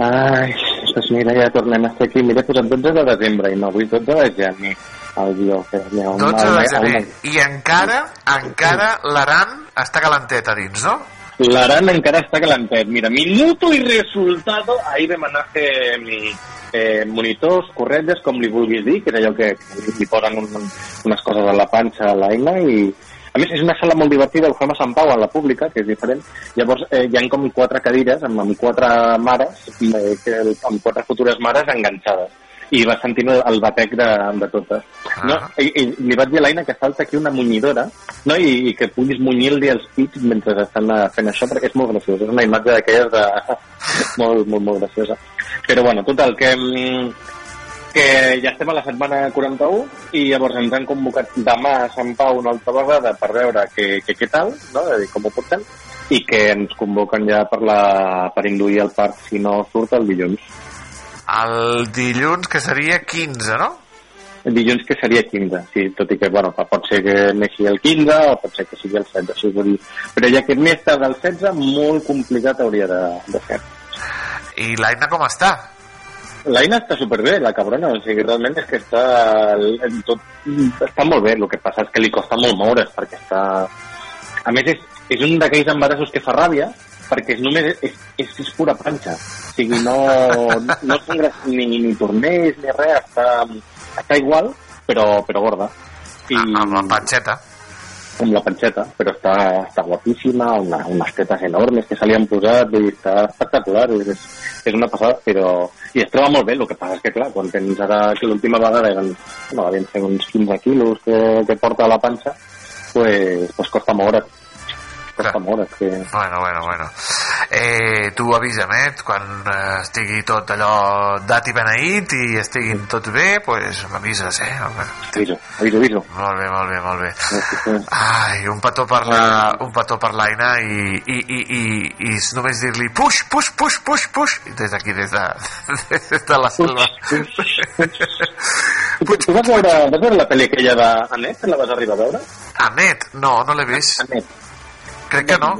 Ai, doncs mira, ja tornem a estar aquí. Mira, posat 12 de desembre i no avui 12 de gener. El Joker. N'hi ha un- 12 de gener. el- I encara, encara l'Aran està calentet a dins, no? L'Aran encara està calentet. Mira, minuto y resultado, ahí vam anar a fer mm, eh, monitors, corretges, com li vulguis dir, que és allò que li posen un, unes coses a la panxa a l'eina i a més, és una sala molt divertida, ho fem a Sant Pau, a la pública, que és diferent. Llavors, eh, hi ha com quatre cadires amb, amb quatre mares, eh, que, amb quatre futures mares enganxades. I va sentint el, batec de, de totes. No, i, i, li vaig dir a l'Aina que falta aquí una munyidora no? I, i que puguis munyir-li els pits mentre estan eh, fent això, perquè és molt graciós. És una imatge d'aquelles de... molt, molt, molt graciosa. Però bueno, total, que, mm, que ja estem a la setmana 41 i llavors ens han convocat demà a Sant Pau una altra vegada per veure què, tal, no? Dir, com ho portem, i que ens convoquen ja per, la, per induir el parc si no surt el dilluns. El dilluns, que seria 15, no? El dilluns que seria 15, sí, tot i que, bueno, pot ser que neixi el 15 o pot ser que sigui el 16, sí, dir, però ja que més tard del 16, molt complicat hauria de, de ser. I l'Aina com està? L'Aina està superbé, la cabrona, o sigui, realment és que està, en tot, està molt bé, el que passa és que li costa molt moure's, perquè està... A més, és, és un d'aquells embarassos que fa ràbia, perquè és només és, és, és pura panxa. O sigui, no, no sangres ni, ni torners ni res, està, està igual, però, però gorda. I, amb la panxeta. Amb la panxeta, però està, està guapíssima, una, unes tetes enormes que se li han posat, i està espectacular, és, és una passada, però... I es troba molt bé, el que passa és que, clar, quan tens ara que l'última vegada eren, no, devien ser uns 15 quilos que, que porta a la panxa, pues, pues costa moure's. Costa moure's, que... Bueno, bueno, bueno. Eh, tu avisa'm, eh? Quan eh, estigui tot allò dat i beneït i estiguin tots bé, pues m'avises, eh? Aviso, aviso, aviso. Molt bé, molt bé, molt bé. Ai, un petó per la, un petó per l'Aina i, i, i, i, i és només dir-li push, push, push, push, push des d'aquí, des de, des de la selva. Tu, tu vas veure, vas veure la pel·li aquella d'Anet? La vas arribar a veure? Anet? No, no l'he vist. Anet. Crec que no.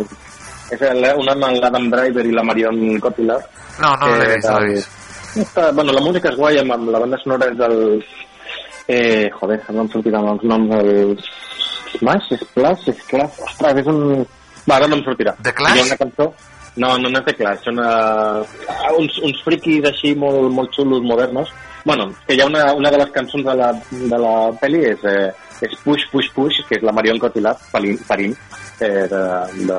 És el- una amb l'Adam Driver i la Marion Cotillard. No, no l'he vist, no l'he vist. Està, bueno, la música és guai, amb, amb la banda sonora és del... Eh, joder, no em sortiran els noms del... Smash, Splash, Splash... Ostres, és un... Va, ara no em sortirà. The Clash? Hi ha una cançó... No, no, no és The Clash, són uh, uns, uns friquis així molt, molt xulos, modernos. Bueno, que hi ha una, una de les cançons de la, de la pel·li és, eh, és Push, Push, Push, que és la Marion Cotillard parint eh, de, de,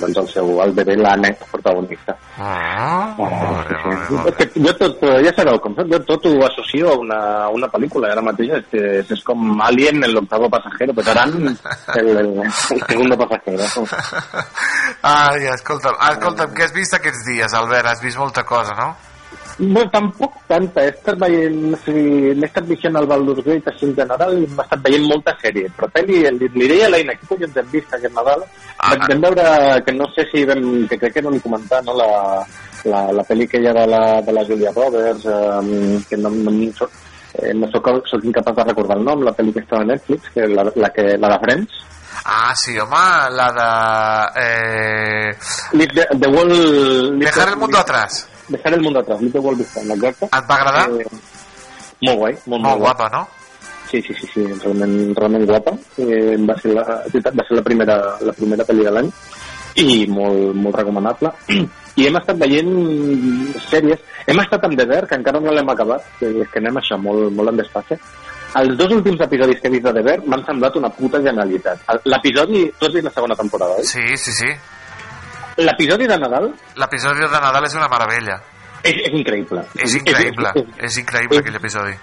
doncs el seu, el bebè, l'Anet, protagonista. Ah, És que jo tot, ja sabeu com soc, jo tot ho associo a una, a una pel·lícula, ara mateix és, és, és com Alien, el octavo pasajero, però Aran, el, el, el segundo pasajero. Ai, escolta'm, escolta'm, què has vist aquests dies, Albert? Has vist molta cosa, no? Bueno, tampoc tanta, he estat veient, o sigui, m'he estat vixant el Baldur's Gate així en general i m'he estat veient molta sèrie, però pel·li, li, li deia a l'Eina, què collons hem vist aquest Nadal? Ah, vam veure, que no sé si vam, que crec que no li comentar, no?, la, la, la pel·li que hi ha de la, de la Julia Roberts, eh, que no, no, surt- eh, no soc, soc incapaç de recordar el nom, la pel·li que estava a Netflix, que la, la, que, la de Friends, Ah, sí, home, la de... Eh... The, the World... Dejar el mundo atrás. Dejar el mundo atrás, the World Behind, exacte. Et va agradar? Eh, molt guai, molt, Molt guapa, no? Sí, sí, sí, sí realment, realment guapa. Eh, va, ser la, va ser la primera, la primera pel·li de l'any i molt, molt recomanable. I hem estat veient sèries. Hem estat amb The Bear, que encara no l'hem acabat, que, que anem això molt, molt en desfase. Els dos últims episodis que he vist de The Bear m'han semblat una puta genialitat. L'episodi... Tu has vist la segona temporada, oi? Sí, sí, sí. L'episodi de Nadal L'episodi de Nadal és una meravella. és, és increïble. És increïble, és increïble aquell episodi.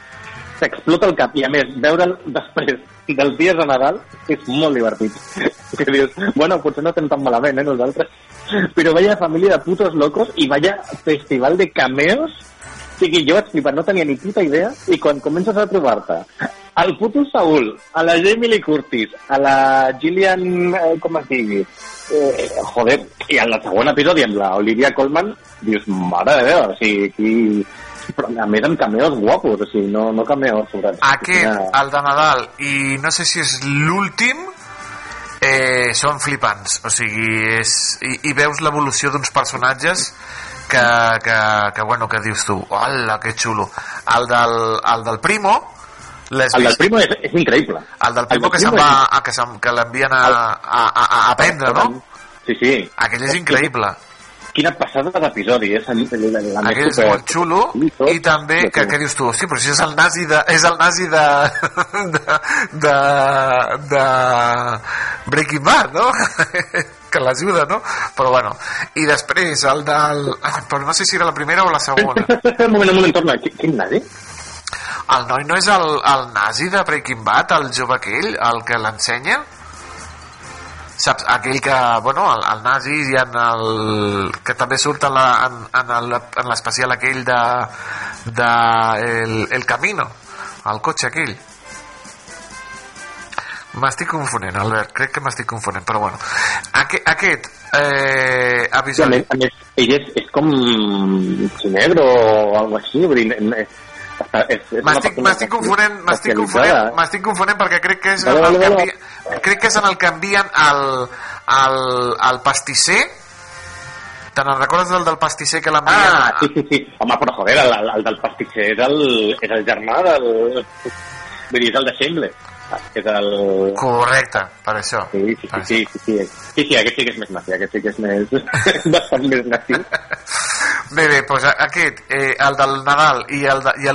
T'explota el cap i a més veure'l després dels dies de Nadal és molt divertit que dius, bueno, potser no estem tan malament eh, nosaltres però vaya família de putos locos i vaya festival de cameos o sigui, jo vaig flipar, no tenia ni puta idea i quan comences a trobar-te al puto Saúl, a la Jamie Lee Curtis a la Gillian eh, com es digui eh, joder, i en el segon episodi amb la Olivia Colman dius, mare de Déu, o sigui, aquí però a més amb cameos guapos, o sigui, no, no cameos sobrats. Aquest, el de Nadal, i no sé si és l'últim, eh, són flipants. O sigui, és, i, i veus l'evolució d'uns personatges que, que, que, bueno, que dius tu, hola, que xulo. El del, el del Primo, L'has El del vist? Primo és, és increïble. El del Primo que se'n va, a, que, que l'envien a, a, a, a aprendre, no? Sí, sí. Aquell és increïble. Quina passada d'episodi, és la, la, Aquell és molt xulo i també, que, que dius tu, hosti, però si és el nazi de, és el nazi de, de, de, de Breaking Bad, no? que l'ajuda, no? Però bueno, i després el del... Però no sé si era la primera o la segona. Un moment, un moment, torna. Qui- Quin nazi? El noi no és el, el nazi de Breaking Bad, el jove aquell, el que l'ensenya? Saps? Aquell que, bueno, el, el nazi i en el... que també surt en la- l'especial aquell de, de el, el Camino, el cotxe aquell. M'estic confonent, Albert, crec que m'estic confonent, però bueno. Aquest, aquest eh, Sí, a més, ell és, és com ginebro o alguna així, vull dir, M'estic confonent, m'estic confonent, m'estic confonent perquè crec que és Vale, el vale, vale. crec que és en el que envien al, al, al pastisser Te'n en recordes del del pastisser que l'envien? Ah, sí, sí, sí. Home, però joder, el, el, el del pastisser és el, és el germà del... Vull dir, és el de Shengle. És el... Correcte, per això. Sí, sí, sí, sí, sí, sí, sí, sí, aquest sí que és més nazi, aquest sí que és més... bastant més nazi. Bé, bé, doncs aquest, eh, el del Nadal i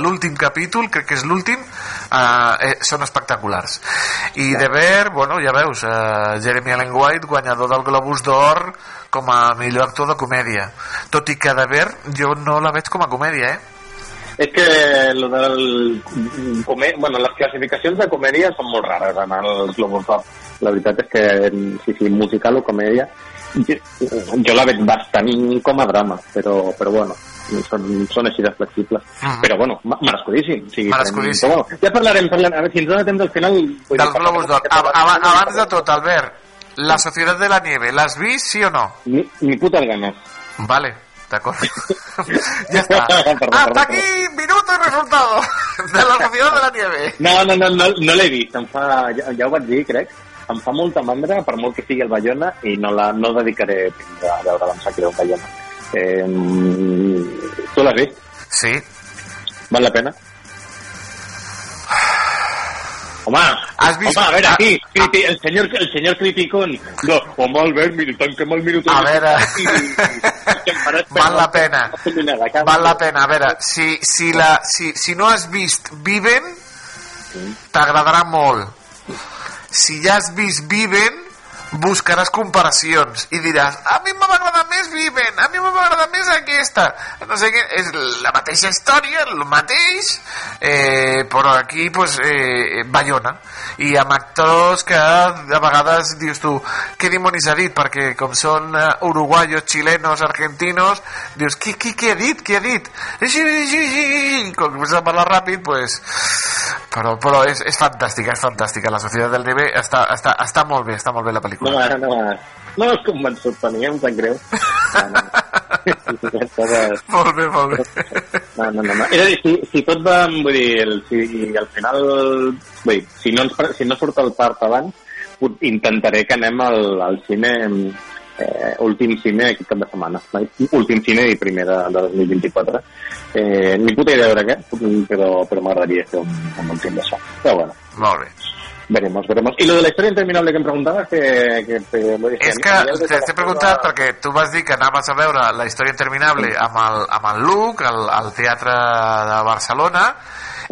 l'últim capítol, crec que és l'últim, eh, eh, són espectaculars. I de ver, bueno, ja veus, eh, Jeremy Allen White, guanyador del Globus d'Or com a millor actor de comèdia. Tot i que de ver jo no la veig com a comèdia, eh? És que lo del... Comè... Bueno, les classificacions de comèdia són molt rares en els Globus. La veritat és que, sí, sí, musical o comèdia, jo, la veig bastant com a drama, però, però bueno, són, són així de flexibles. Mhm. Però bueno, merescudíssim. O sigui, Merescudíssim. però bueno, ja parlarem, parlarem, a veure si ens dona temps al final... vull Dels dir, Globus ab- Abans de tot, Albert, La Societat de la Nieve, l'has vist, sí o no? Ni, ni putas ganas. Vale, d'acord. ja està. Hasta aquí, minuto y resultado de La Societat de la Nieve. No, no, no, no, no l'he vist, em fa, ja, ja ho vaig dir, crec, em fa molta mandra, per molt que sigui el Bayona, i no, la, no dedicaré a veure-la, em sap greu, Bayona. Eh, tu l'has vist? Sí. Val la pena? Home, Has vist- home, a veure, aquí, criti, el senyor, el senyor criticón. No, home, Albert, mira, tanquem el minut. A veure, val la pena. Val la pena. A veure, si, si, la, si, si no has vist Viven, t'agradarà molt. Si ja has vist Viven, buscaràs comparacions i diràs, a mi m'ha agradat més Viven, a mi m'ha agradat més aquesta. No sé què, és la mateixa història, el mateix, eh, però aquí, pues, eh, Bayona. I amb actors que a vegades dius tu, què dimonis ha dit? Perquè com són eh, uruguayos, chilenos, argentinos, dius, qui, qui, qui ha dit? Qui ha dit? Sí, sí, sí, sí. Com que a parlar ràpid, pues... Però, però és, és fantàstica, és fantàstica. La Societat del Neve està, està, està molt bé, està molt bé la No, pel·lícula. ara no, no m'has convençut, Toni, em sap greu. No, no. Molt bé, molt bé. No, no, no, no. És a dir, si, si tot va, vull dir, el, si al final, vull dir, si no, ens, si no surt el part abans, intentaré que anem al, al cine, eh, últim cine aquest cap de setmana, últim cine i primer de, de 2024. Eh, ni puta idea de què, però, però m'agradaria fer un, un film d'això. Però bueno, Molt bé. veremos, veremos. I lo de la història interminable que em preguntaves, que... que, que vull dir, És que t'he preguntat perquè tu vas dir que anaves a veure la història interminable amb el, amb el Luc, al, al Teatre de Barcelona,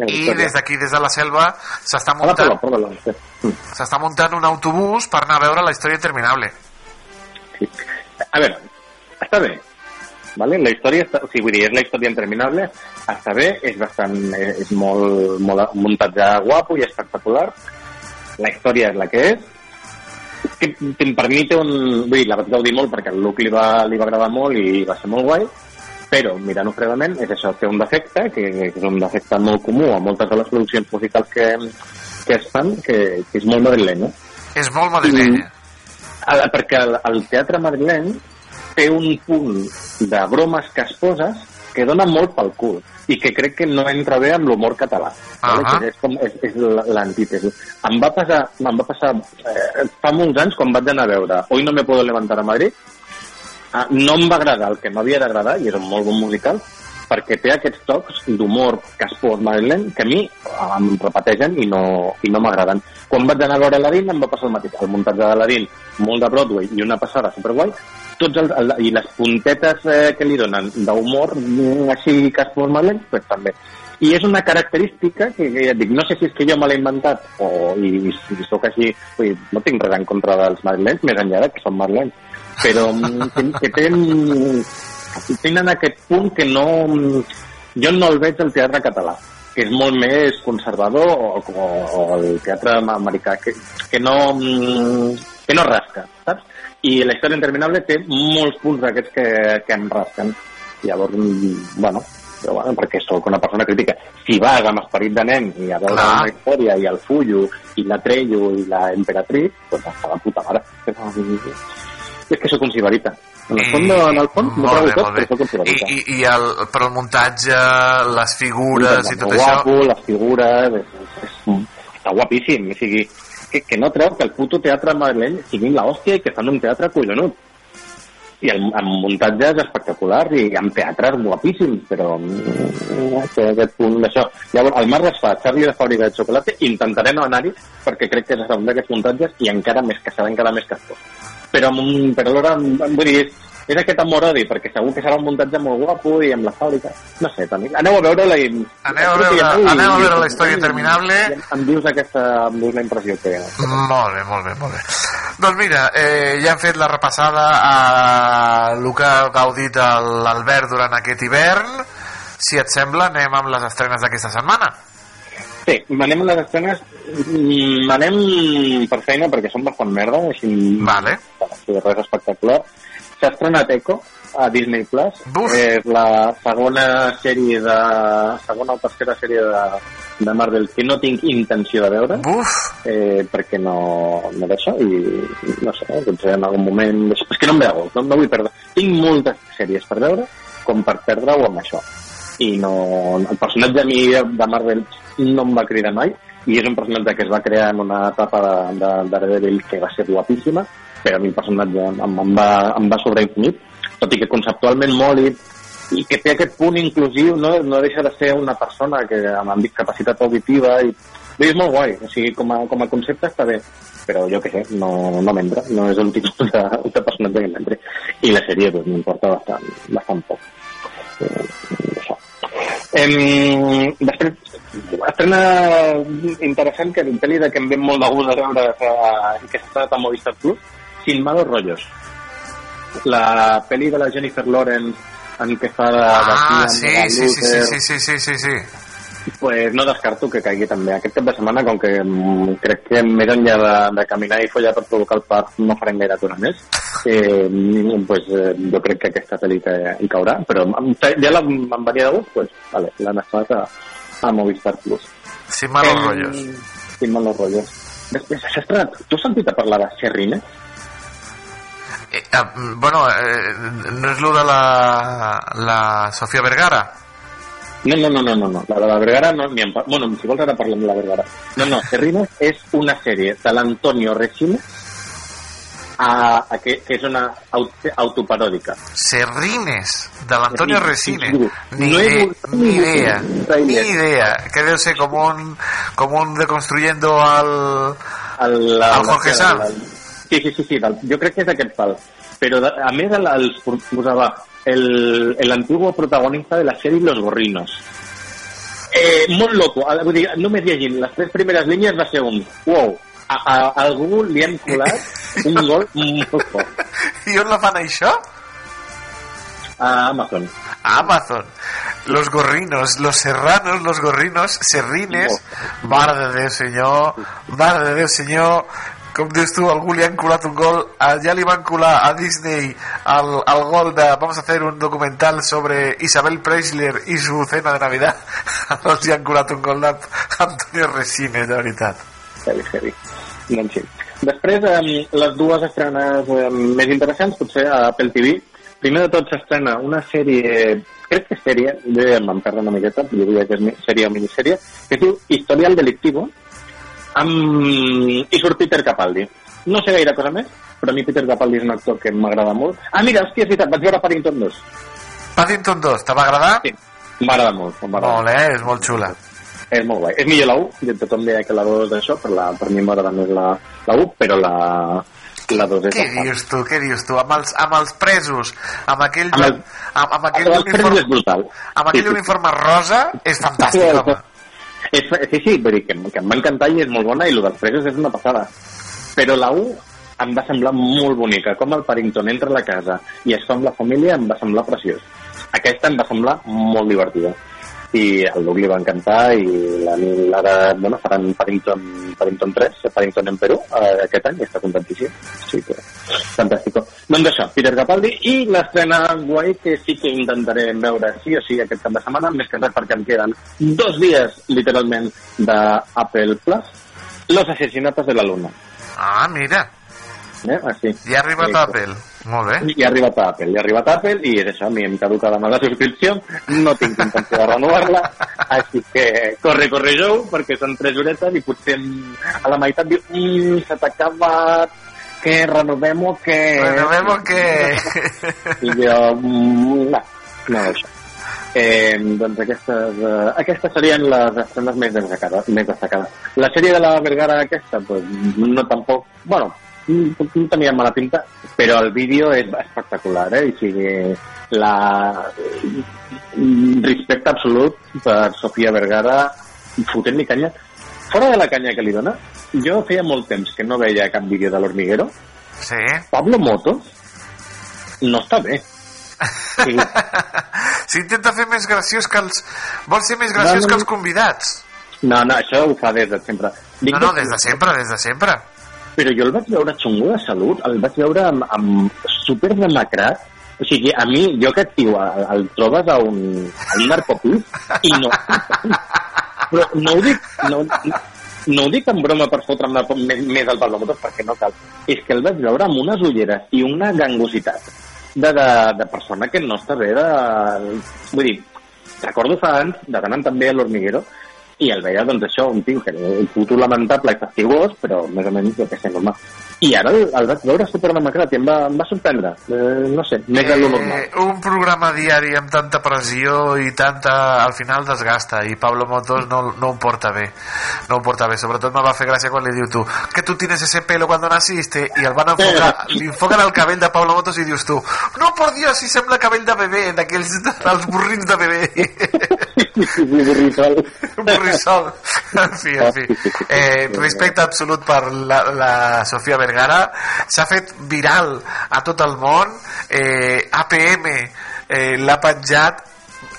i des d'aquí, des de la selva, s'està Hola, muntant, sí. s'està muntant un autobús per anar a veure la història interminable. A veure, està bé. Vale? La història, està, o sigui, vull dir, és la història interminable, està bé, és bastant, eh, és molt, molt un muntatge guapo i espectacular. La història és la que és. Que, que em permite un... Vull dir, la vaig gaudir molt perquè al Luke li va, li va agradar molt i va ser molt guai, però mirant-ho fredament és això, té un defecte, que, que és un defecte molt comú a moltes de les produccions musicals que, que es fan, que, que és molt madrileny, no? És molt madrilenya. Perquè el, el teatre madrileny té un punt de bromes que es poses que dona molt pel cul i que crec que no entra bé amb l'humor català. Ahà. Que és, com, és, és l'antítesi. Em va passar, em va passar eh, fa molts anys quan vaig anar a veure Hoy no me puedo levantar a Madrid ah, no em va agradar el que m'havia d'agradar i és un molt bon musical perquè té aquests tocs d'humor caspós madrileny que a mi em repeteixen i no, i no m'agraden. Quan vaig anar a veure Aladdin em va passar el mateix. El muntatge d'Aladdin, molt de Broadway i una passada superguai, tots els, el, i les puntetes eh, que li donen d'humor mm, així caspós madrileny, pues també. I és una característica que, que ja dic, no sé si és que jo me l'he inventat o i, i, sóc així, vull no tinc res en contra dels madrilenys, més enllà de que són madrilenys, però mm, que, que tenen, tenen aquest punt que no... Jo no el veig al teatre català, que és molt més conservador o, o, o el teatre americà, que, que no mm, que no rasca, saps? I la història interminable té molts punts d'aquests que, que em rasquen. Llavors, mm, bueno, però, bueno, perquè sóc una persona crítica. Si vas amb esperit de nen i a veure Clar. una història i el fullo i la trello i la emperatriz, doncs està de puta mare. És que sóc un sibarita. En el fons, en el fons, m'ho bé, tot, però sóc un I, i, i el, però el muntatge, les figures i tot molt això... guapo, les figures, és, és, està guapíssim. O sigui, que, que no treu que el puto teatre madrileny sigui l'hòstia i que fan un teatre collonut. I el, el muntatge és espectacular i amb teatres guapíssims, però mm, té aquest punt d'això. Llavors, el març es fa Charlie de Fàbrica de Xocolata, intentaré no anar-hi perquè crec que és un d'aquests muntatges i encara més que serà encara més castós. Però, mm, però alhora, vull dir, és, és aquest amor-odi, perquè segur que serà un muntatge molt guapo i amb la fàbrica. No sé, també. Aneu a veure-la i... Aneu a veure, aneu a veure la història interminable. I em, dius aquesta, em dius la impressió que... Molt bé, molt bé, molt bé. Doncs mira, eh, ja hem fet la repassada a el que ha gaudit l'Albert durant aquest hivern. Si et sembla, anem amb les estrenes d'aquesta setmana. Sí, anem a les estrenes, mm, anem per feina perquè són bastant merda, així... Vale. Així res espectacular. S'ha estrenat Echo a Disney Plus. És la segona sèrie de... segona o tercera sèrie de, de Marvel que no tinc intenció de veure. Uf! Eh, perquè no, no d'això i no sé, potser en algun moment... És que no em veu, no, no vull perdre. Tinc moltes sèries per veure com per perdre-ho amb això. I no, el personatge a mi de Marvel no em va cridar mai i és un personatge que es va crear en una etapa de, de, de Daredevil que va ser guapíssima però a mi el personatge em, em, va, em va sobreinfinit tot i que conceptualment molt i, i que té aquest punt inclusiu no, no deixa de ser una persona que amb, discapacitat auditiva i, és molt guai, o sigui, com a, com a concepte està bé però jo què sé, no, no m'entra no és un tipus de, de personatge que m'entri i la sèrie doncs, m'importa bastant, bastant poc eh. Em, després, estrena interessant que el pel·li de que em ve molt de gust de veure eh, que s'ha estrenat a Movistar Plus, Sin malos rollos. La pel·li de la Jennifer Lawrence en què fa de... de Ah, tia, sí, de sí, sí, Luther, sí, sí, sí, sí, sí. Pues no descarto que caigui també aquest cap de setmana, com que mm, crec que més enllà de, de caminar i follar per provocar el part no farem gaire atura més, eh, pues, eh, jo crec que aquesta pel·li hi caurà, però ja la, em venia de gust, pues, vale, l'han estat a, a Movistar Plus. Sin malos Em, rollos. Sin malos rollos. Després tu has sentit a parlar de Serrines? Eh, mm, bueno, eh, no és lo de la, la Sofia Vergara? No, no, no, no, no, no. La de la Vergara no, ni en. Bueno, si vols ara parlem de la Vergara. No, no, Serrines és una sèrie de l'Antonio Resines a, a que, que és una aut autoparòdica. Serrines, de l'Antonio Resines. Ni, no he ide- buscat ni idea, ni idea. Que debe ser como un, como un deconstruyendo al, El, la, al Jorge Sanz. Sí, sí, sí, sí del, jo crec que és aquest pal. Però de, a més el, els posava el, el antiguo protagonista de la sèrie Los Gorrinos. Eh, molt loco. Dir, només llegint les tres primeres línies va ser un wow, a, a, a algú li hem colat un gol molt fort. I on la fan això? A Amazon. A Amazon. Los gorrinos, los serranos, los gorrinos, serrines. Mare de Déu, senyor. Mare de Déu, senyor. Com dius tu, algú li han colat un gol. Ah, Ja li van colar a Disney el, el gol de vamos a hacer un documental sobre Isabel Preisler y su cena de Navidad. Els han colat un gol d'Antonio Resines, de veritat. Heavy, heavy. Doncs sí. Després, eh, les dues estrenes eh, més interessants, potser a Apple TV. Primer de tot s'estrena una sèrie, crec que sèrie, jo ja me'n perdo una miqueta, jo diria que és sèrie o minissèrie, que es diu Historial Delictivo, amb... i surt Peter Capaldi. No sé gaire cosa més, però a mi Peter Capaldi és un actor que m'agrada molt. Ah, mira, hòstia, és veritat, vaig veure Paddington 2. Paddington 2, te va agradar? Sí, M'agrada molt. Molt, eh? És molt xula. És molt guai. És millor la 1, i tothom deia que la 2 d'això, per, la, per mi m'agrada més la, la 1, però la, la 2 és Què dius tu, què dius tu? Amb els, amb els presos, amb aquell, Amb el- amb, amb aquell uniforme, amb aquell Sí, sí. uniforme rosa, és fantàstic, home. És, sí, sí, vull dir que, que em va encantar i és molt bona i el dels presos és una passada. Però la 1 em va semblar molt bonica, com el Paddington entra a la casa i es fa amb la família em va semblar preciós. Aquesta em va semblar molt divertida i al Luc li va encantar i la- ara, bueno, faran Paddington, Paddington 3, Paddington en Perú eh, aquest any i està contentíssim. Sí, que fantàstico. Doncs això, Peter Capaldi i l'estrena guai que sí que intentaré veure sí o sí aquest cap de setmana, més que res perquè em queden dos dies, literalment, d'Apple Plus, Los asesinatos de la luna. Ah, mira, Eh? Així. ja ha arribat Sí, Apple. Molt bé. i ha arribat a Apple, i ha arribat a Apple i és això, a mi em caduca demà la subscripció, no tinc intenció de renovar-la, així que corre, corre, Jou, perquè són tres horetes i potser a la meitat diu, mmm, se t'ha acabat, que renovem o què? Renovem o què? I jo, mm, no, no això. Eh, doncs aquestes, eh, aquestes serien les estrenes més destacades, més destacades. La sèrie de la Vergara aquesta, pues, no tampoc, bueno, no tenia mala pinta, però el vídeo és espectacular, eh? I sigui, la... mm, respecte absolut per Sofia Vergara fotent-li canya. Fora de la canya que li dona, jo feia molt temps que no veia cap vídeo de l'Hormiguero. Sí. Pablo Motos no està bé. Sí. S'intenta fer més graciós que els... Vol ser més graciós No, no, que els convidats. No, no, això ho fa des de sempre. Dic No, no, des de sempre, des de sempre. Però jo el vaig veure xungo de salut, el vaig veure amb, amb super demacrat. O sigui, a mi, jo aquest tio, el, el trobes a un, a un narcopís i no... Però no ho dic, no, no ho dic en broma per fotre'm la, més, més al Pablo Motos, perquè no cal. És que el vaig veure amb unes ulleres i una gangositat de, de, de persona que no està bé de... Vull dir, recordo fa anys, de tant en tant veia l'Hormiguero, i el veia, doncs, això, un tio que era un puto lamentable i fastigós, però més o menys, jo què sé, normal. I ara el, el vaig veure superdemocrat i em va, em va sorprendre. Eh, no sé, més de lo normal. Eh, un programa diari amb tanta pressió i tanta... al final desgasta i Pablo Motos no, no ho porta bé no ho porta bé, sobretot me va fer gràcia quan li diu tu que tu tienes ese pelo cuando naciste i el van enfocar, li enfoquen el cabell de Pablo Motos i dius tu, no por Dios si sembla cabell de bebè, d'aquells dels burrins de bebè un burrissol en fi, en fi. Eh, respecte absolut per la, la Sofia Vergara s'ha fet viral a tot el món. Eh, APM eh, l'ha penjat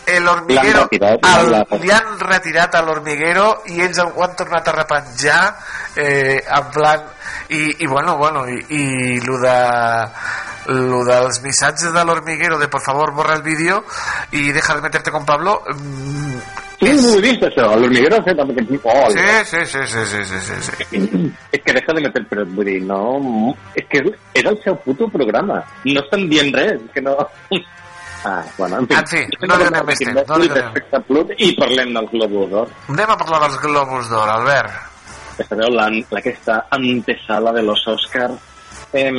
el hormiguero. Retirat, el, li han retirat a l'hormiguero i ells ho han tornat a repenjar eh, en plan i, i bueno, bueno i, i lo de lo dels missatges de l'hormiguero de por favor borra el vídeo i deja de meterte con Pablo mm, Sí, és... no ho he vist, això. L'hormiguero ha fet amb. Oh, sí, sí, sí, sí, sí, sí, sí, sí. és que deja de meter, però vull dir, no... És que era el seu puto programa. No estan dient res, que no... Ah, bueno, en fi, en fi no li donem més temps. No li donem. I parlem dels globus d'or. Anem a parlar dels globus d'or, Albert. Ja sabeu, la, aquesta antesala de los Oscars eh,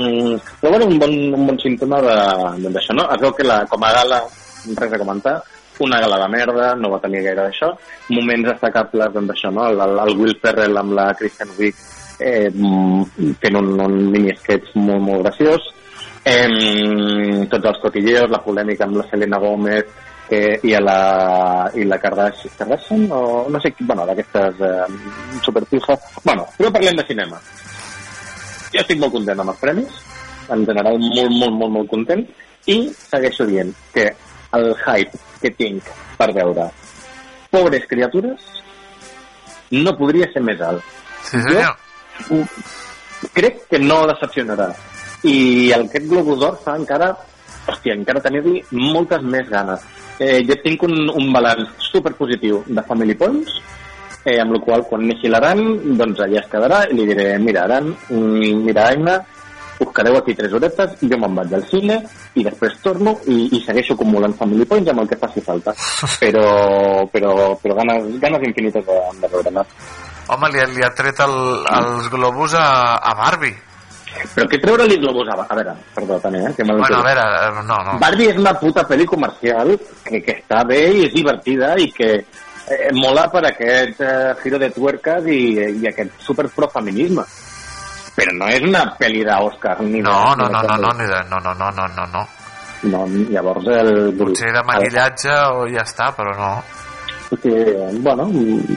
però bueno, un bon, un bon símptoma d'això, no? Es veu que la, com a gala, res a comentar, una gala de merda, no va tenir gaire d'això, moments destacables doncs d'això, no? El, el, Will Ferrell amb la Kristen Wiig eh, fent un, un mini-sketch molt, molt graciós, eh, tots els cotilleos, la polèmica amb la Selena Gomez, que, i a la, i la Kardashian, Kardashian o no sé, bueno, d'aquestes eh, superpijas. Bueno, però parlem de cinema. Jo estic molt content amb els premis, en general molt, molt, molt, molt content, i segueixo dient que el hype que tinc per veure pobres criatures no podria ser més alt. Sí, senyor. Jo crec que no decepcionarà. I el aquest Globus d'Or fa encara, hòstia, encara tenir-li moltes més ganes. Eh, jo tinc un, un balanç superpositiu de Family Points, eh, amb la qual quan neixi l'Aran, doncs allà es quedarà i li diré, mira, Aran, mm, mira, Aina, us quedeu aquí tres horetes, jo me'n vaig al cine i després torno i, i segueixo acumulant Family Points amb el que faci falta. Però, però, però ganes, ganes infinites de, de veure-la. Home, li, li ha tret el, els globus a, a Barbie. Però què treure-li globus a... A veure, perdó, també, eh? Que Bueno, a veure, eh, no, no. Barbie és una puta pel·li comercial que, que està bé i és divertida i que eh, mola per aquest eh, giro de tuercas i, i aquest superprofeminisme. Però no és una pel·li d'Òscar No, no, no, no, no, de, no, no, no, no, no, no. no. Llavors el... Potser de maquillatge o ja està, però no. que, bueno,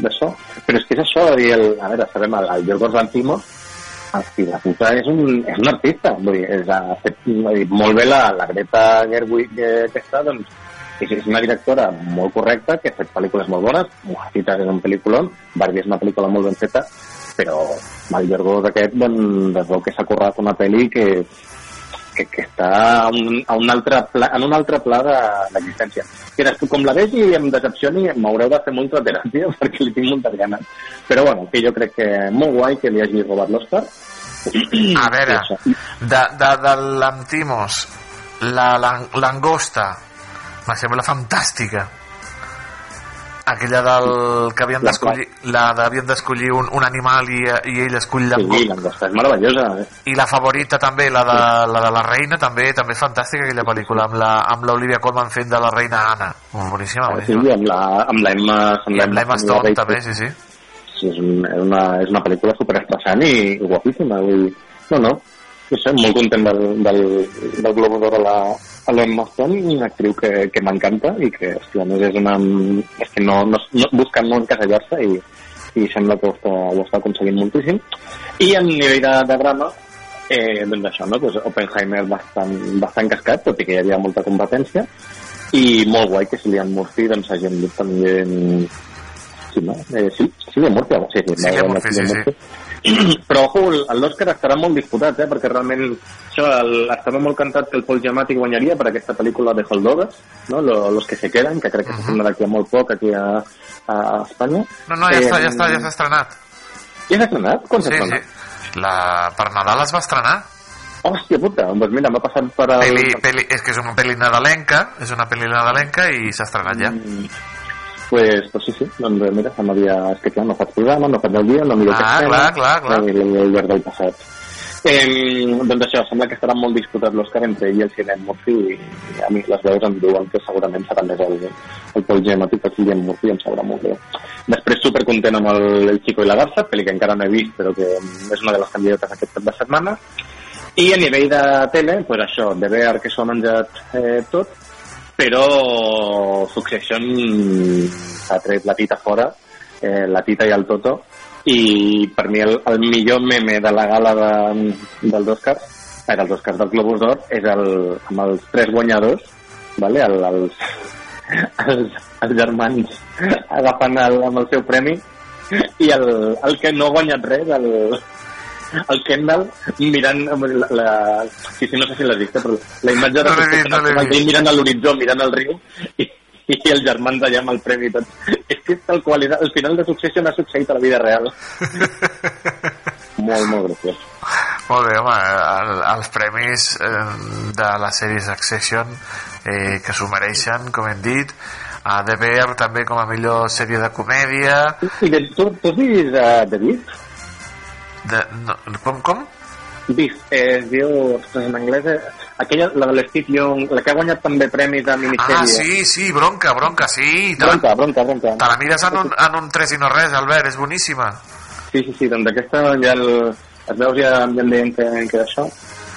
d'això. Però és que és això, i el, a veure, sabem, el, el Yorgos Lanthimos, el fill de puta és un, és un artista, vull dir, és, ha fet vull dir, molt bé la, la Greta Gerwig que està, doncs, és, és una directora molt correcta, que ha fet pel·lícules molt bones, Mujercitas és un pel·lículon, Barbie és una pel·lícula molt ben feta, però el Yorgos aquest, doncs, es veu que s'ha currat una pel·li que, que, que està a un, a un altre pla, en un altre pla de- després, com la vegi i em decepcioni, m'haureu de fer molta teràpia perquè li tinc moltes ganes. Però bueno, que jo crec que molt guai que li hagi robat l'Òscar. A veure, de, de, de l'Antimos, la, la, langosta, me sembla fantàstica. Aquella del que havien d'escollir la de- havien d'escollir un, un animal i, i ell escull Sí, langosta. l'angosta és meravellosa. Eh? I la favorita també, la de la, de la reina, també també és fantàstica aquella pel·lícula, amb la amb l'Olivia Colman fent de la reina Anna. Boníssima, Sí, boníssima. amb la, amb la Emma... Amb I amb l'Emma Stone també, sí, sí. Sí, és, un, és, una, és una pel·lícula superestressant i, i guapíssima. Vull dir, no, no, no sé, molt content del, del, del Globo d'Or a la, a l'Emma Stone, una actriu que, que m'encanta i que, hòstia, a més és una... És que no, no, no busca no encasellar-se i, i sembla que ho està, ho està aconseguint moltíssim. I a nivell de, de drama, eh, doncs això, no? Pues Oppenheimer bastant, bastant cascat, tot i que hi havia molta competència, i molt guai que Cillian Murphy doncs, hagi endut també en- Sí, no? Eh, sí, Cillian Murphy, sí, sí, Cillian Murphy, sí, Murphy. Però, ojo, l'Òscar estarà molt disputat, eh? perquè realment això, el, estava molt cantat que el Paul Giamatti guanyaria per aquesta pel·lícula de Holdovers, no? Lo- Los que se queden, que crec que s'estrena d'aquí a molt poc aquí a, a Espanya. No, no, ja Eh, està, ja està, ja s'ha estrenat. Ja s'ha estrenat? Quan s'ha Sí, estrenat? sí. La, per Nadal es va estrenar. Hòstia puta, doncs mira, m'ha passat per el... Peli, peli, és que és una pel·li nadalenca, és una pel·li nadalenca i s'ha estrenat ja. Pues, pues sí, sí, doncs mira, se m'havia... És que clar, no faig programa, no faig el dia, no miro Ah, què clar, escena, clar, clar. i al llarg del passat. Eh, doncs això, sembla que estarà molt disputat l'Òscar entre ell i el Cillian Murphy i, i a mi les veus em diuen que segurament serà més el, el Paul Giamatti que el Cillian Murphy em sabrà molt greu. Després supercontent amb el, el Chico i la Garza, pel·li que encara no he vist però que és una de les candidates aquest cap de setmana i a nivell de tele, pues això, de veure que s'ho ha menjat eh, tot però Succession s'ha tret la tita fora, eh, la tita i el Toto, i per mi el, el millor meme de la gala de, dels Oscars, eh, dels Oscars del Globus d'Or, és el, amb els tres guanyadors, vale? el, els, els, els germans agafant el, amb el seu premi, i el, el que no ha guanyat res, el, el Kendall mirant la, la, sí, sí, no sé si l'has vist, eh, però la imatge de No vist, no mirant a l'horitzó, mirant al riu i, i els germans allà amb el premi i tot. És que és tal qual, és- el final de Succession ha succeït a la vida real. molt, molt graciós. Molt bé, home, el, els premis eh, de la sèrie Succession eh, que s'ho mereixen, com hem dit, a The Bear també com a millor sèrie de comèdia I de, tu, tu has vist uh, The? De, no, com, com? Beast, eh, es diu, ostres, en anglès, eh, aquella, la de l'Steve Young, la que ha guanyat també premis de minissèrie. Ah, sí, sí, bronca, bronca, sí. Te la, Bronca, bronca, bronca. te la mires en un, en un 3 i no res, Albert, és boníssima. Sí, sí, sí, doncs aquesta ja el, els veus ja, ja em deien que, que això,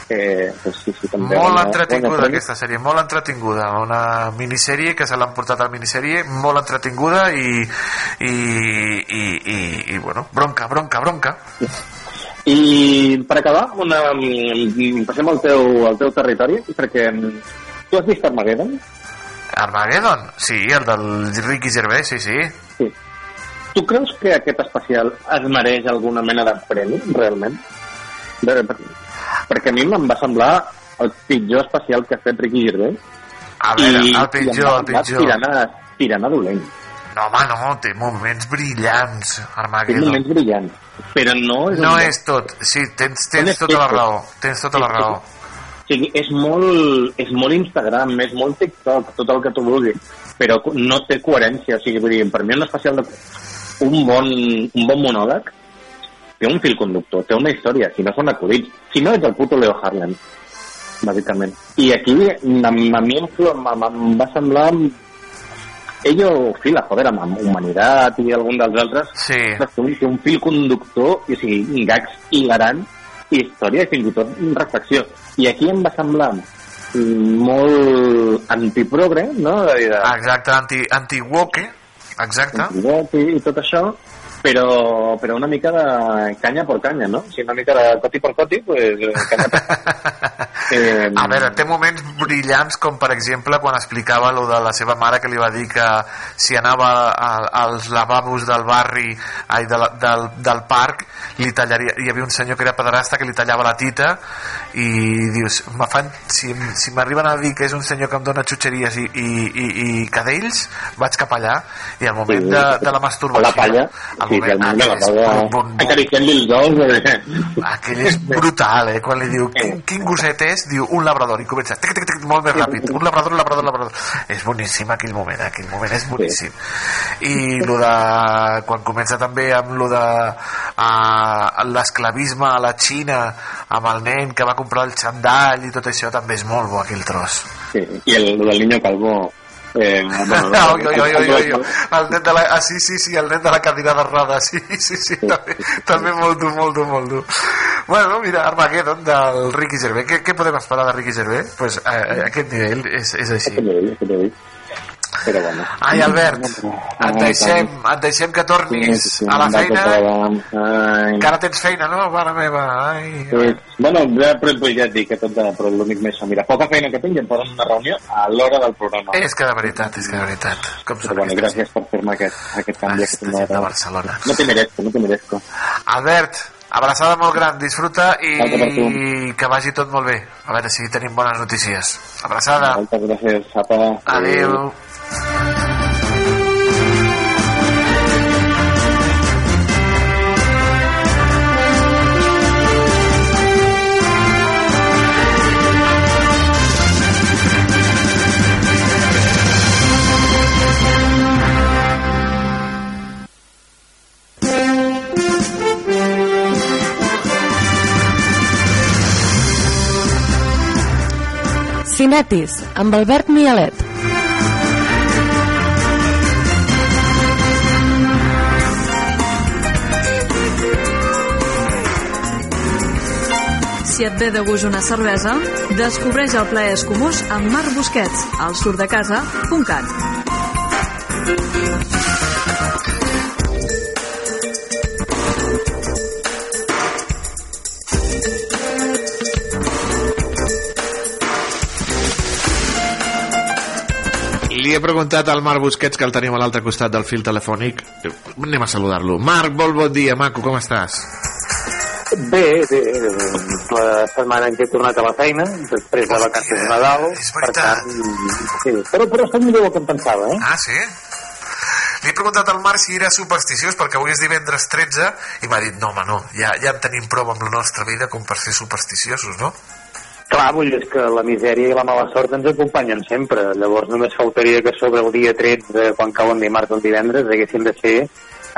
que pues sí, sí, també... Molt guanya- entretinguda premis. aquesta sèrie, molt entretinguda una minissèrie que se l'han portat a minissèrie molt entretinguda i i, i, i, i bueno, bronca, bronca, bronca I per acabar, una, passem al teu, al teu territori, perquè mm, tu has vist Armageddon? Armageddon? Sí, el del Ricky Gervais, sí, sí Sí. Tu creus que aquest especial es mereix alguna mena de premi, realment? De, perquè a mi em va semblar el pitjor especial que ha fet Ricky Gervais. A veure, el i em pitjor, el pitjor. Tirant a, tirant a dolent. No, home, no, té moments brillants, Té Armageddon. moments brillants. Però no és... No és tot, sí, tens, tens tota la raó, tens tota la raó. O sigui, és molt, és molt Instagram, és molt TikTok, tot el que tu vulguis, però no té coherència. O sigui, vull dir, per mi un especial de... Un bon, un bon monòleg té un fil conductor, té una història, si no són acudits. si no ets el puto Leo Harlem, bàsicament. I aquí a, a mi em, em, va semblar ello fila, joder, amb humanitat i algun dels altres, sí. un, un fil conductor, i o sigui, gags hilarants, i història i fins i tot reflexió. I aquí em va semblar molt antiprogre, no? De Exacte, anti, anti-woke, exacte. antigot i, i tot això, però, però una mica de canya per canya, no? Sigui, una mica de coti per coti, pues, eh, canya per eh, A veure, té moments brillants com per exemple quan explicava lo de la seva mare que li va dir que si anava a, als lavabos del barri ai, de la, del, del parc li tallaria, hi havia un senyor que era pederasta que li tallava la tita i dius, fan, si, si m'arriben a dir que és un senyor que em dona xutxeries i, i, i, i cadells vaig cap allà i al moment de, de la masturbació la palla, al sí, moment, realment, la aquell és palla, acariciant-li els ous, eh? aquell és brutal, eh? Quan li diu, quin, quin gosset és? Diu, un labrador, i comença, tic, tic, tic, molt més ràpid, un labrador, un labrador, un labrador. És boníssim aquell moment, eh? aquell moment és boníssim. I lo de, quan comença també amb lo de uh, l'esclavisme a la Xina, amb el nen que va comprar el xandall i tot això, també és molt bo aquell tros. Sí, i el, el del niño calvo... Eh, bueno, oi, oi, oi, oi, oi, oi. El nen de la... Ah, sí, sí, sí, el nen de la cadira de rodes, sí, sí, sí, també, també molt dur, molt dur, molt dur. Bueno, mira, Armageddon del Ricky Gervais. Què, què podem esperar de Ricky Gervais? Pues, eh, eh, aquest nivell és, és així. Aquest nivell, aquest nivell. Però bueno. Ai, Albert, et deixem, et deixem que tornis a la feina. Ai. Encara tens feina, no? Mare meva, ai. Sí. Bueno, ja, però, ja et dic que tot però l'únic més mira, poca feina que tinc i em posen una reunió a l'hora del programa. És que de veritat, és que de veritat. Com Però bueno, gràcies per fer-me aquest, aquest canvi. Aquest de Barcelona. No te merezco, no te merezco. Albert, abraçada molt gran, disfruta i tu. que vagi tot molt bé. A veure si tenim bones notícies. Abraçada. Moltes gràcies, Apa. Adéu. Cinetis, amb Albert Mialet. Et ve de gust una cervesa, descobreix el plaer escumós amb Marc Busquets, al surdecasa.cat. Li he preguntat al Marc Busquets, que el tenim a l'altre costat del fil telefònic. Anem a saludar-lo. Marc, molt bon dia, maco, com estàs? Bé, bé, la setmana en què he tornat a la feina, després de vacances de Nadal, per tant, sí, però, però estic millor del que em pensava, eh? Ah, sí? Li he preguntat al Marc si era supersticiós perquè avui és divendres 13 i m'ha dit, no home, no, ja, ja en tenim prou amb la nostra vida com per ser supersticiosos, no? Clar, vull dir, és que la misèria i la mala sort ens acompanyen sempre, llavors només faltaria que sobre el dia 13, quan cau un dimarts o divendres, haguessin de ser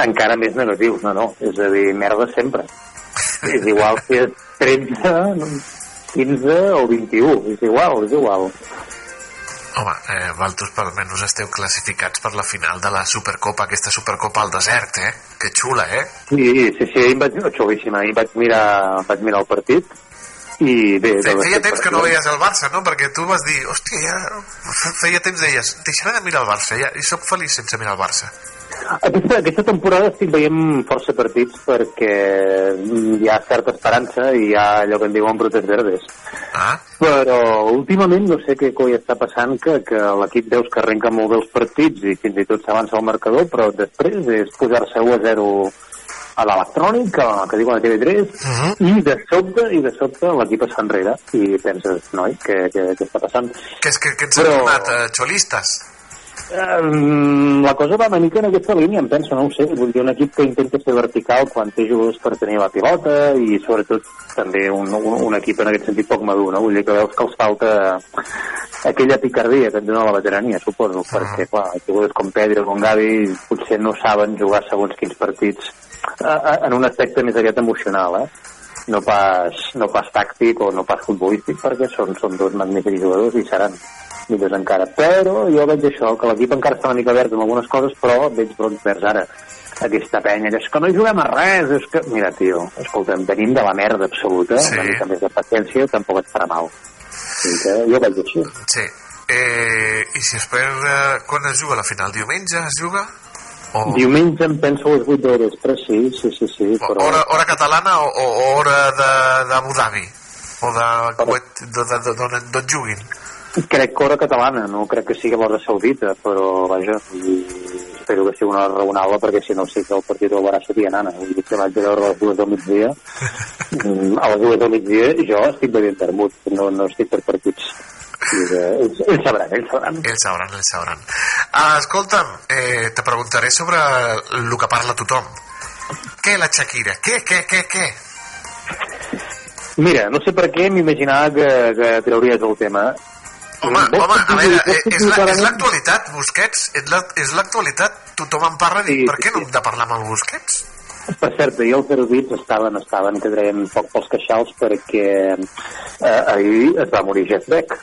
encara més negatius, no, no, és a dir, merda sempre. És igual si és 13, no, 15 o 21, és igual, és igual. Home, eh, Valtos, per almenys esteu classificats per la final de la Supercopa, aquesta Supercopa al desert, eh? Que xula, eh? Sí, sí, sí, ahir vaig, xulíssima, ahir vaig mirar, vaig mirar el partit i bé... Fe- Feia temps que no veies el Barça, no? Perquè tu vas dir, hòstia, ja... fe- Feia temps deies, deixaré de mirar el Barça, ja, i sóc feliç sense mirar el Barça. Aquesta, aquesta temporada estic veient força partits perquè hi ha certa esperança i hi ha allò que en diuen brotes verdes. Ah? Però últimament no sé què coi està passant que, que l'equip veus que arrenca molt bé els partits i fins i tot s'avança al marcador, però després és posar-se 1 a 0 a l'electrònic, que, que diuen a TV3, Uh -huh. i de sobte, i de sobte l'equip es fa enrere i penses, noi, què, què, què està passant? Que és que, que ens Però- han donat eh, xolistes. Um, la cosa va una mica en aquesta línia, em penso, no ho sé, vull dir, un equip que intenta ser vertical quan té jugadors per tenir la pilota i sobretot també un, un, un equip en aquest sentit poc madur, no? Vull dir que veus que els falta aquella picardia que et dona la veterania, suposo, perquè, clar, jugadors com Pedro, com Gavi, potser no saben jugar segons quins partits eh, eh, en un aspecte més aviat emocional, eh? no pas, no pas tàctic o no pas futbolístic, perquè són, són dos magnífics jugadors i seran millors encara. Però jo veig això, que l'equip encara està una mica verd amb algunes coses, però veig brots verds ara. Aquesta penya, és que no juguem a res, és que... Mira, tio, escolta'm, venim de la merda absoluta, Sí. una mica més de paciència, tampoc et farà mal. Sigui que jo veig així. Sí. Eh, I si es perd... Eh, quan es juga la final? Diumenge es juga? O Diumenge em penso a les 8 de vespre, sí, sí, sí, sí, però... hora, hora catalana o, o hora de- d'Abu Dhabi? O de Kuwait, de- de- de- d'on d'on juguin? Crec que hora catalana, no crec que sigui l'hora saudita, però vaja, espero que sigui una hora raonable perquè si no sé que el partit del Barça seria nana. Vull dir que vaig a veure a les dues del migdia. A les dues del migdia jo estic bevent vermut, no, no estic per partits. Eh, ells, ells sabran, ells sabran. Ells sabran, ells sabran. Ah, escolta'm, eh, te preguntaré sobre el que parla tothom. Què la Shakira? Què, què, què, què? Mira, no sé per què m'imaginava que, que trauries el tema. Home, home, a veure, eh, és la- és l'actualitat, Busquets, és la- l'actualitat. Tothom en parla dic, per què no hem de parlar amb el Busquets? Per cert, ahir els erudits estaven, estaven que treien poc pels queixals perquè eh, ahir es va morir Jeff Beck.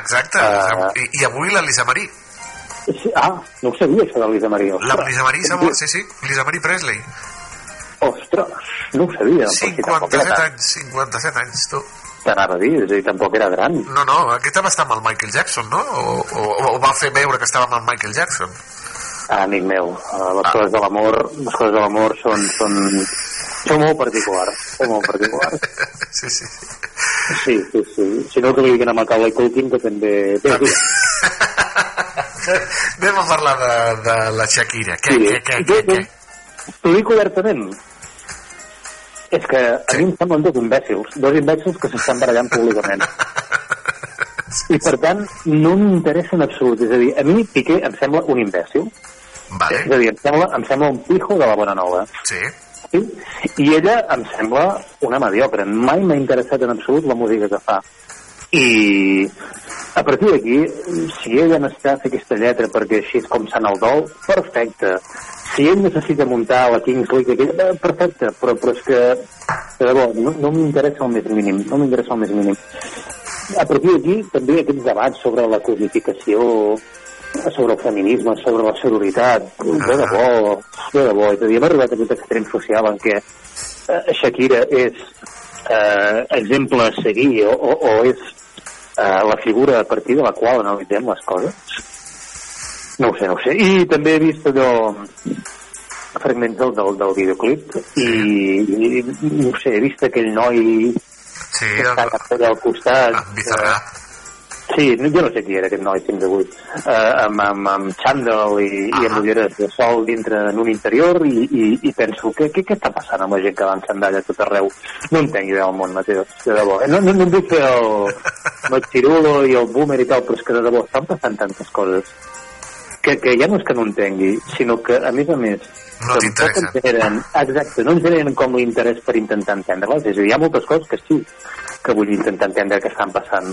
Exacte, Ah. I, i avui la Lisa Marie. Sí, ah, no ho sabia això de Lisa Maria. La Lisa Marie s'ha mort, sí, sí, Lisa Marie Presley. Ostres, no ho sabia. però si tampoc era 57 tan- anys, 57 anys, tu. T'anava a dir, és a dir, tampoc era gran. No, no, aquesta va estar amb el Michael Jackson, no? O, o, o va fer veure que estava amb el Michael Jackson. Ah, amic meu, eh, les coses de l'amor, les coses de l'amor són, són, són molt particulars, són molt particulars. Sí, sí. Sí, sí, sí. Si no, que li diguin a Macaulay Culkin, que també... Bé, sí. Anem a parlar de, de la Shakira. Què, Sí, què, què, què, què? T'ho dic obertament. És que a mi em semblen dos imbècils, dos imbècils que s'estan barallant públicament. I per tant, no m'interessa en absolut. És a dir, a mi Piqué em sembla un imbècil. Vale. És a dir, em sembla, em sembla un pijo de la bona nova. Sí. Sí? I ella em sembla una mediocre. Mai m'ha interessat en absolut la música que fa. I a partir d'aquí, si ella necessita fer aquesta lletra perquè així és com Sant el dol, perfecte. Si ell necessita muntar la Kings League, aquella, perfecte, però, però és que, de debò, no, no m'interessa el més mínim, no m'interessa el més mínim. A partir d'aquí, també aquests debats sobre la codificació, sobre el feminisme, sobre la sororitat, de debò, de debò, és a dir, hem arribat a aquest extrem social en què eh, Shakira és eh, exemple a seguir o, o, o és eh, la figura a partir de la qual analitzem les coses? No ho sé, no ho sé. I també he vist allò fragments del, del, del videoclip i, i, no sé, he vist aquell noi sí, que està allà al costat Bizarra. Sí, jo no sé qui era aquest noi fins avui. Uh, amb, amb, amb xandall i, i amb ulleres de sol dintre en un interior i, i, i penso, què, què, què està passant amb la gent que va en sandalla a tot arreu? No entenc idea del món, Mateo, de debò. Eh? No, no, no em vull fer el, el xirulo i el boomer i tal, però és que de debò estan passant tantes coses que, que ja no és que no entengui, sinó que, a més a més, No tampoc generen, exacte, no em generen com l'interès per intentar entendre-les. És a dir, hi ha moltes coses que sí que vull intentar entendre que estan passant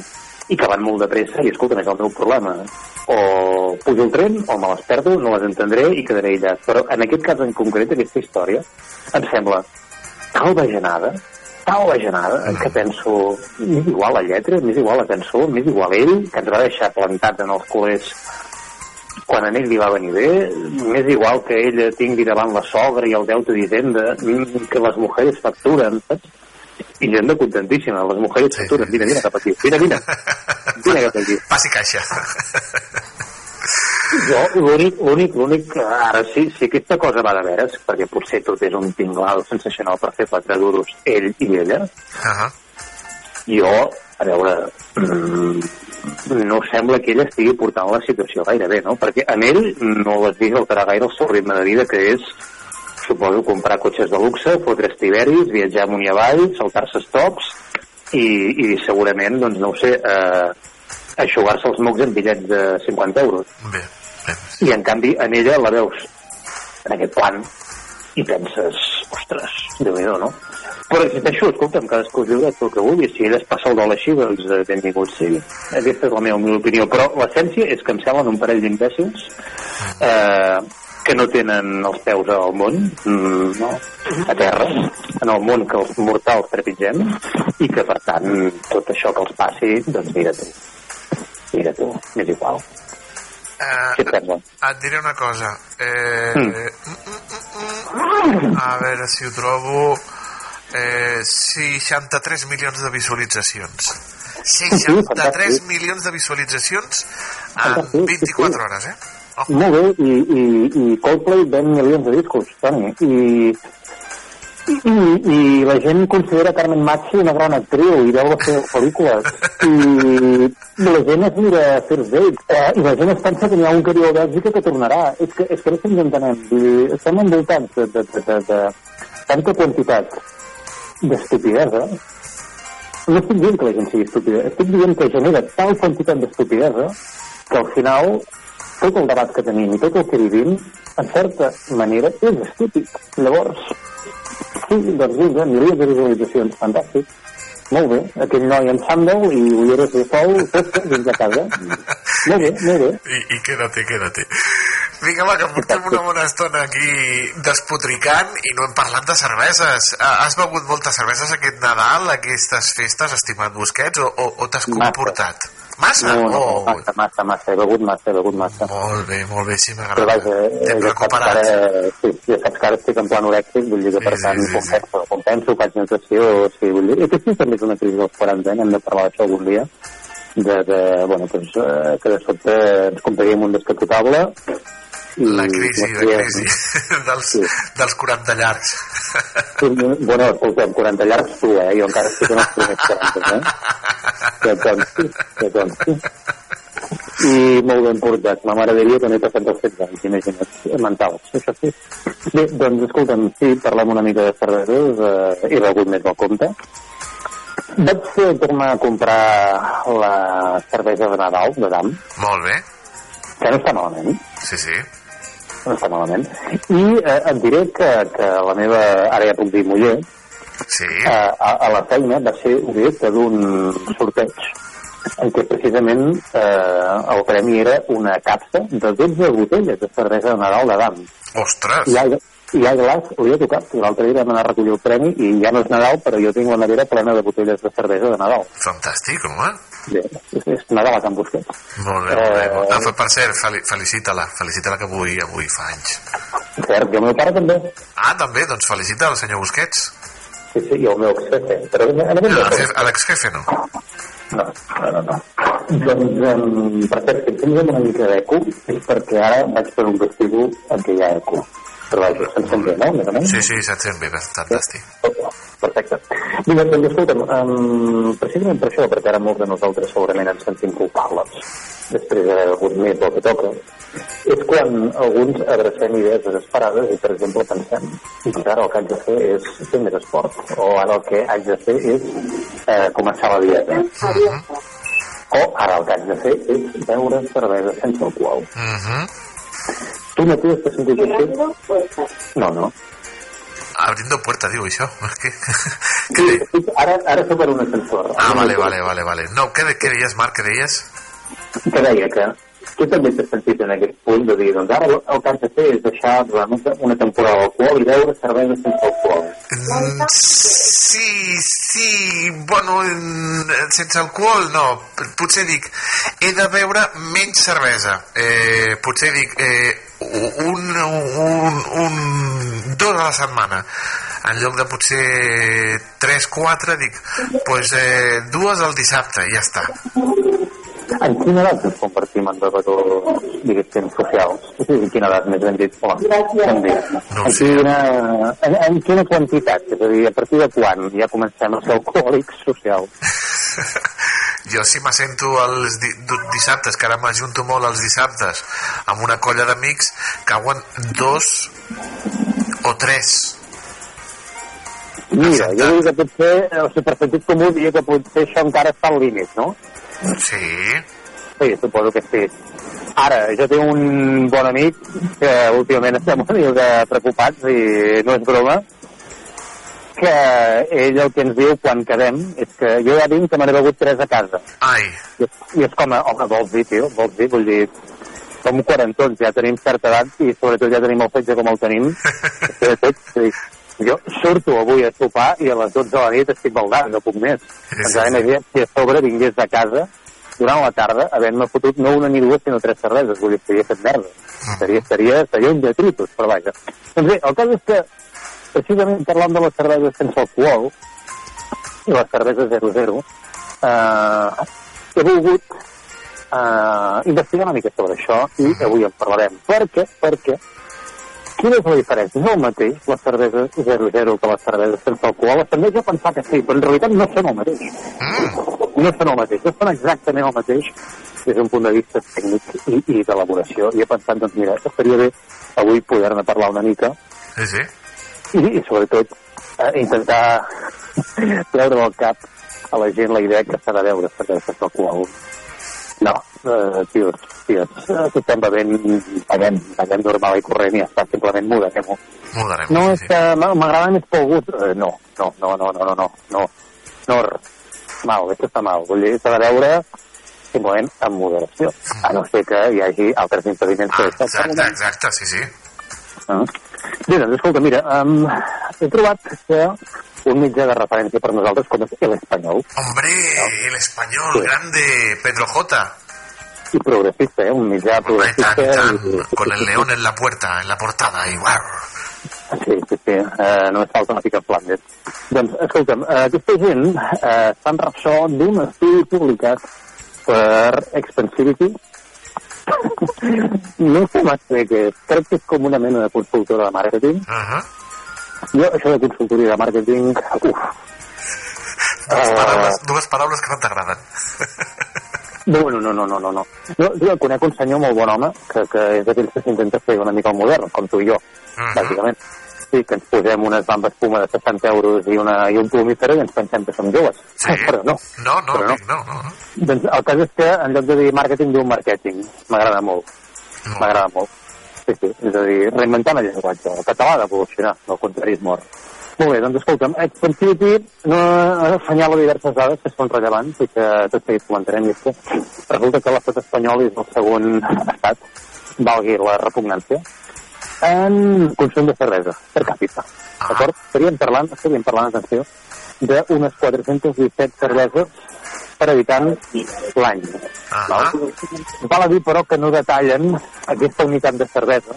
i que van molt de pressa i escolta, és el meu problema. O pujo el tren o me les perdo, no les entendré i quedaré aïllat. Però en aquest cas en concret, aquesta història, em sembla tal bajanada, tal bajanada, que penso, m'és igual la lletra, m'és igual la cançó, m'és igual ell, que ens va deixar plantat en els culers quan a ell li va venir bé, m'és igual que ella tingui davant la sogra i el deute d'Hisenda, mm, que les mujeres facturen, saps? I gent de contentíssima, les mujeres facturen, vine, vine cap aquí, vine, vine, vine cap aquí. Passi caixa. Jo, l'únic, l'únic, l'únic, ara sí, si aquesta cosa va de veres, perquè potser tot és un tinglal sensacional per fer quatre duros, ell i ella, Uh -huh. jo, a veure, mm, no sembla que ella estigui portant la situació gaire bé, no? Perquè en ell no l'has vist alterar gaire el seu ritme de vida, que és, suposo, comprar cotxes de luxe, fotre estiveris, viatjar amunt i avall, saltar-se estocs i, i segurament, doncs no ho sé, eh, aixugar-se els mocs en bitllets de 50 euros. Bé, I en canvi, en ella la veus en aquest plan i penses, ostres, déu nhi no? Però insisteixo, escolta'm, cadascú es viurà el que vulgui. Si ell es passa el dol així, doncs eh, benvingut sigui. Aquesta és la meva humil opinió. Però l'essència és que em semblen un parell d'imbècils eh, que no tenen els peus al món, mm, no? a terra, en el món que els mortals trepitgem, i que, per tant, tot això que els passi, doncs mira tu. Mira tu, m'és igual. Eh, et diré una cosa. Eh, Mm. A veure si ho trobo. Eh, 63 milions de visualitzacions. 63 milions de visualitzacions en 24 hores, eh? Molt bé, i, i, i Coldplay ven milions de discos, Toni, i, i, i la gent considera Carmen Machi una gran actriu i veu les seves pel·lícules i la gent es mira First Date eh, i la gent es pensa que n'hi ha un viu a Bèlgica que tornarà. És que, és que no entenem dir, estem envoltats de, de, de, de, de tanta quantitat d'estupidesa. No estic dient que la gent sigui estúpida estic dient que genera tal quantitat d'estupidesa que al final tot el debat que tenim i tot el que vivim en certa manera és estúpid llavors Sí, doncs vinga, milions de visualitzacions, fantàstic. Molt bé, aquell noi en sàndal i ulleres de sol, festa, dins de casa. Molt bé, molt bé. I, i quédate, quédate. Vinga, va, que portem una bona estona aquí despotricant i no hem parlat de cerveses. Has begut moltes cerveses aquest Nadal, aquestes festes, estimat Busquets, o, o, o t'has comportat? Massa? No, no, Oh, massa, massa, massa, he begut massa, he begut massa. molt bé, molt bé, sí Però m'agrada. vaja, eh, T'hem ja recuperat. ara, sí, ja saps que ara estic en plan orèxic, vull dir que per tant compenso, compenso, faig natació, sí, vull dir, i que sí, també és una crisi dels 40 anys, hem de parlar d'això algun dia, de, de bueno, doncs, eh, que de sobte ens compraríem un descapotable La crisi, la crisi dels, dels 40 llargs. Sí, bueno, escolta'm, 40 llargs tu, eh? Jo encara estic en els primers 40, eh? Que consti, que consti. I molt ben portat. Ma mare diria que no he passat els 16 anys, imagina't, mentals, això sí. Bé, doncs, escolta'm, sí, parlem una mica de cerveses, eh, he begut més del compte. Vaig fer tornar a comprar la cervesa de Nadal, de Dam, Molt bé, que no està malament sí, sí. no està malament. I eh, et diré que, que la meva, ara ja puc dir muller, sí. eh, a, a la feina va ser objecte d'un sorteig en què precisament eh, el premi era una capsa de 12 botelles de cervesa de Nadal de Dam. Ostres! I al, i al glaç li ha tocat. L'altre dia vam anar a recollir el premi i ja no és Nadal, però jo tinc la nevera plena de botelles de cervesa de Nadal. Fantàstic, home. Bé, és, és Nadal a Can Busquets. Molt bé, molt bé. Eh, Ah, per cert, fel felicita-la, felicita-la que avui, avui fa anys. Cert, i el meu pare també. Ah, també, doncs felicita el senyor Busquets. Sí, sí, i el meu exjefe. Però en aquest No, moment- jefe- L'ex-jefe no. No, no, no. no. Doncs, um, per cert, si em una mica d'eco, és perquè ara vaig per un vestíbul en què hi ha eco. Però vaja, se'n sent bé, no? Més o menys? Sí, sí, se't sent bé, fantàstic. Perfecte. Vinga, doncs escolta'm, um, precisament per això, perquè ara molts de nosaltres segurament ens sentim culpables, després d'haver begut més del que toca, és quan alguns abracem idees desesperades i, per exemple, pensem que ara el que haig de fer és fer més esport, o ara el que haig de fer és eh, començar la dieta. O ara el que haig de fer és beure cervesa sense alcohol. Uh -huh. Tu mateix t'has sentit així? No, no. Abriendo puerta, diu això. Què? Estic- Ara, ara soc en un ascensor. Ah, vale, vale, vale, vale. No, què, de- què deies, Marc, què deies? que deia que tu també t'has sentit en aquest punt de dir, doncs ara el el que has de fer és deixar durant una, temporada d'alcohol i beure cervesa sense alcohol. Mm, Sí, sí, bueno, sense alcohol no, potser dic, he de beure menys cervesa, eh, potser dic eh, un, un, un, dos a la setmana, en lloc de potser 3-4 dic, pues eh, dues al dissabte i ja està. En quina edat ens convertim en bevedors, diguéssim, socials? Sí, en quina edat més ben dit? Dia. No en, quina, en, en quina quantitat? És a dir, a partir de quan ja comencem a ser alcohòlics socials? Jo si m'assento els di dissabtes, que ara m'ajunto molt els dissabtes, amb una colla d'amics, cauen dos o tres. Mira, jo dic que potser, o sigui, per sentit comú, diria que potser això encara està al límit, no? Sí. Sí, suposo que sí. Ara, jo tinc un bon amic que últimament estem una mica preocupats i no és broma, que ell el que ens diu quan quedem és que jo ja vinc que me n'he begut tres a casa. Ai. I, I és com, a, home, vols dir, tio, vols dir, vull dir, som quarantons, ja tenim certa edat i sobretot ja tenim el fetge com el tenim. sobretot, sí. Jo surto avui a sopar i a les 12 de la nit estic baldant, no puc més. Sí, Ens sí, va imaginar si a sobre vingués de casa durant la tarda, havent-me fotut no una ni dues, sinó tres cerveses. Vull dir, estaria fet merda. Seria, seria, seria un detritus, però vaja. Doncs bé, el cas és que, precisament parlant de les cerveses sense alcohol, i les cerveses 00, eh, he volgut eh, investigar una mica sobre això i avui en parlarem. Per què? Perquè quina és la diferència? No és el mateix la cervesa 00 que la cervesa sense alcohol. Les tendeix a pensar que sí, però en realitat no són el mateix. No són el mateix, no són exactament el mateix des d'un punt de vista tècnic i, i d'elaboració. I he pensat, doncs mira, estaria bé avui poder-ne parlar una mica Sí, sí. i, i sobretot eh, intentar treure del cap a la gent la idea que s'ha de veure cervesa sense alcohol. No, eh, tios, tios, estem bevent, bevem, bevem normal i corrent i ja està, simplement moderem-ho. Moderem. No, és que m'a- m'agrada més pel gust. Eh, no, no, no, no, no, no, no, no, mal, això està mal. Vull dir, s'ha de veure simplement amb moderació, a no ser que hi hagi altres impediments que Ah, exacte, exacte, sí, sí. Ah. Bé, doncs, escolta, mira, um, he trobat que un mitjà de referència per nosaltres com és l'Espanyol, Hombre, el español, grande, Pedro J. i progressista, eh? un mitjà progressista. i- Con el león en la puerta, en la portada, y guau. Sí, sí, sí, uh, només falta una mica Flandes. Doncs, escolta'm, uh, aquesta gent uh, fan ressò d'un estudi publicat per Expensivity. no sé massa bé què és, crec que és com una mena de consultora de màrqueting. Uh -huh. Jo, això de consultoria de màrqueting, uf, Dues, Ah. paraules, dues paraules que no t'agraden. No, no, no, no, no, no. no. no jo conec un senyor molt bon home que, que és d'aquells que s'intenta fer una mica el modern, com tu i jo, bàsicament. Sí, que ens posem unes bambes puma de 60 euros i, una, i un plumífer i ens pensem que som joves. Sí. Però no. No, no, Però no. no, no. no. Doncs el cas és que en lloc de dir màrqueting diu marketing. M'agrada molt. M'agrada molt. Sí, sí, és a dir, reinventant el llenguatge. El català ha d'evolucionar, no el contrari és mort. Molt bé, doncs escolta'm, Expensivity no assenyala diverses dades que són rellevants i que tot seguit comentarem. I és que resulta que l'estat espanyol és el segon estat, valgui la repugnància, en consum de cervesa per càpita. D'acord? Estaríem parlant, estaríem parlant, atenció, d'unes 417 cerveses per habitant l'any. Val? Val a dir, però, que no detallen aquesta unitat de cervesa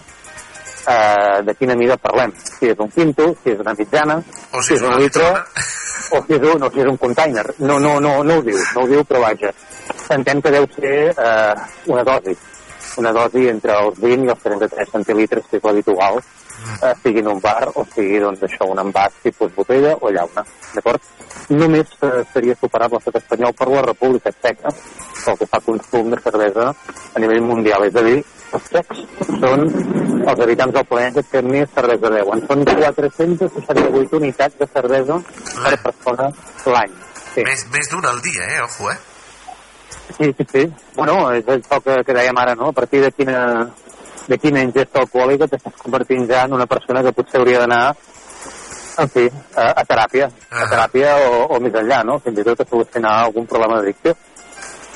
eh, de quina mida parlem. Si és un quinto, si és una mitjana, O si és un litre, o si és un, o si és un container. No, no, no, no ho diu, no ho diu, però vaja. S'entén que deu ser eh, una dosi. Una dosi entre els 20 i els 33 centilitres, que és l'habitual, eh, sigui en un bar o sigui, doncs, això, un envàs tipus botella o llauna. D'acord? Només eh, seria superat l'estat espanyol per la República Txeca, pel que fa consum de cervesa a nivell mundial. És a dir, els txecs són els habitants del planeta que més cervesa beuen. Són 468 unitats de cervesa per persona l'any. Sí. Més, més d'una al dia, eh? Ojo, eh? Sí, sí, sí. Bueno, és això que, que dèiem ara, no? A partir de quina, de quina ingesta alcohòlica t'estàs convertint ja en una persona que potser hauria d'anar en fi, a, a teràpia, a teràpia o, o més enllà, no? Fins i tot a solucionar algun problema d'addicció.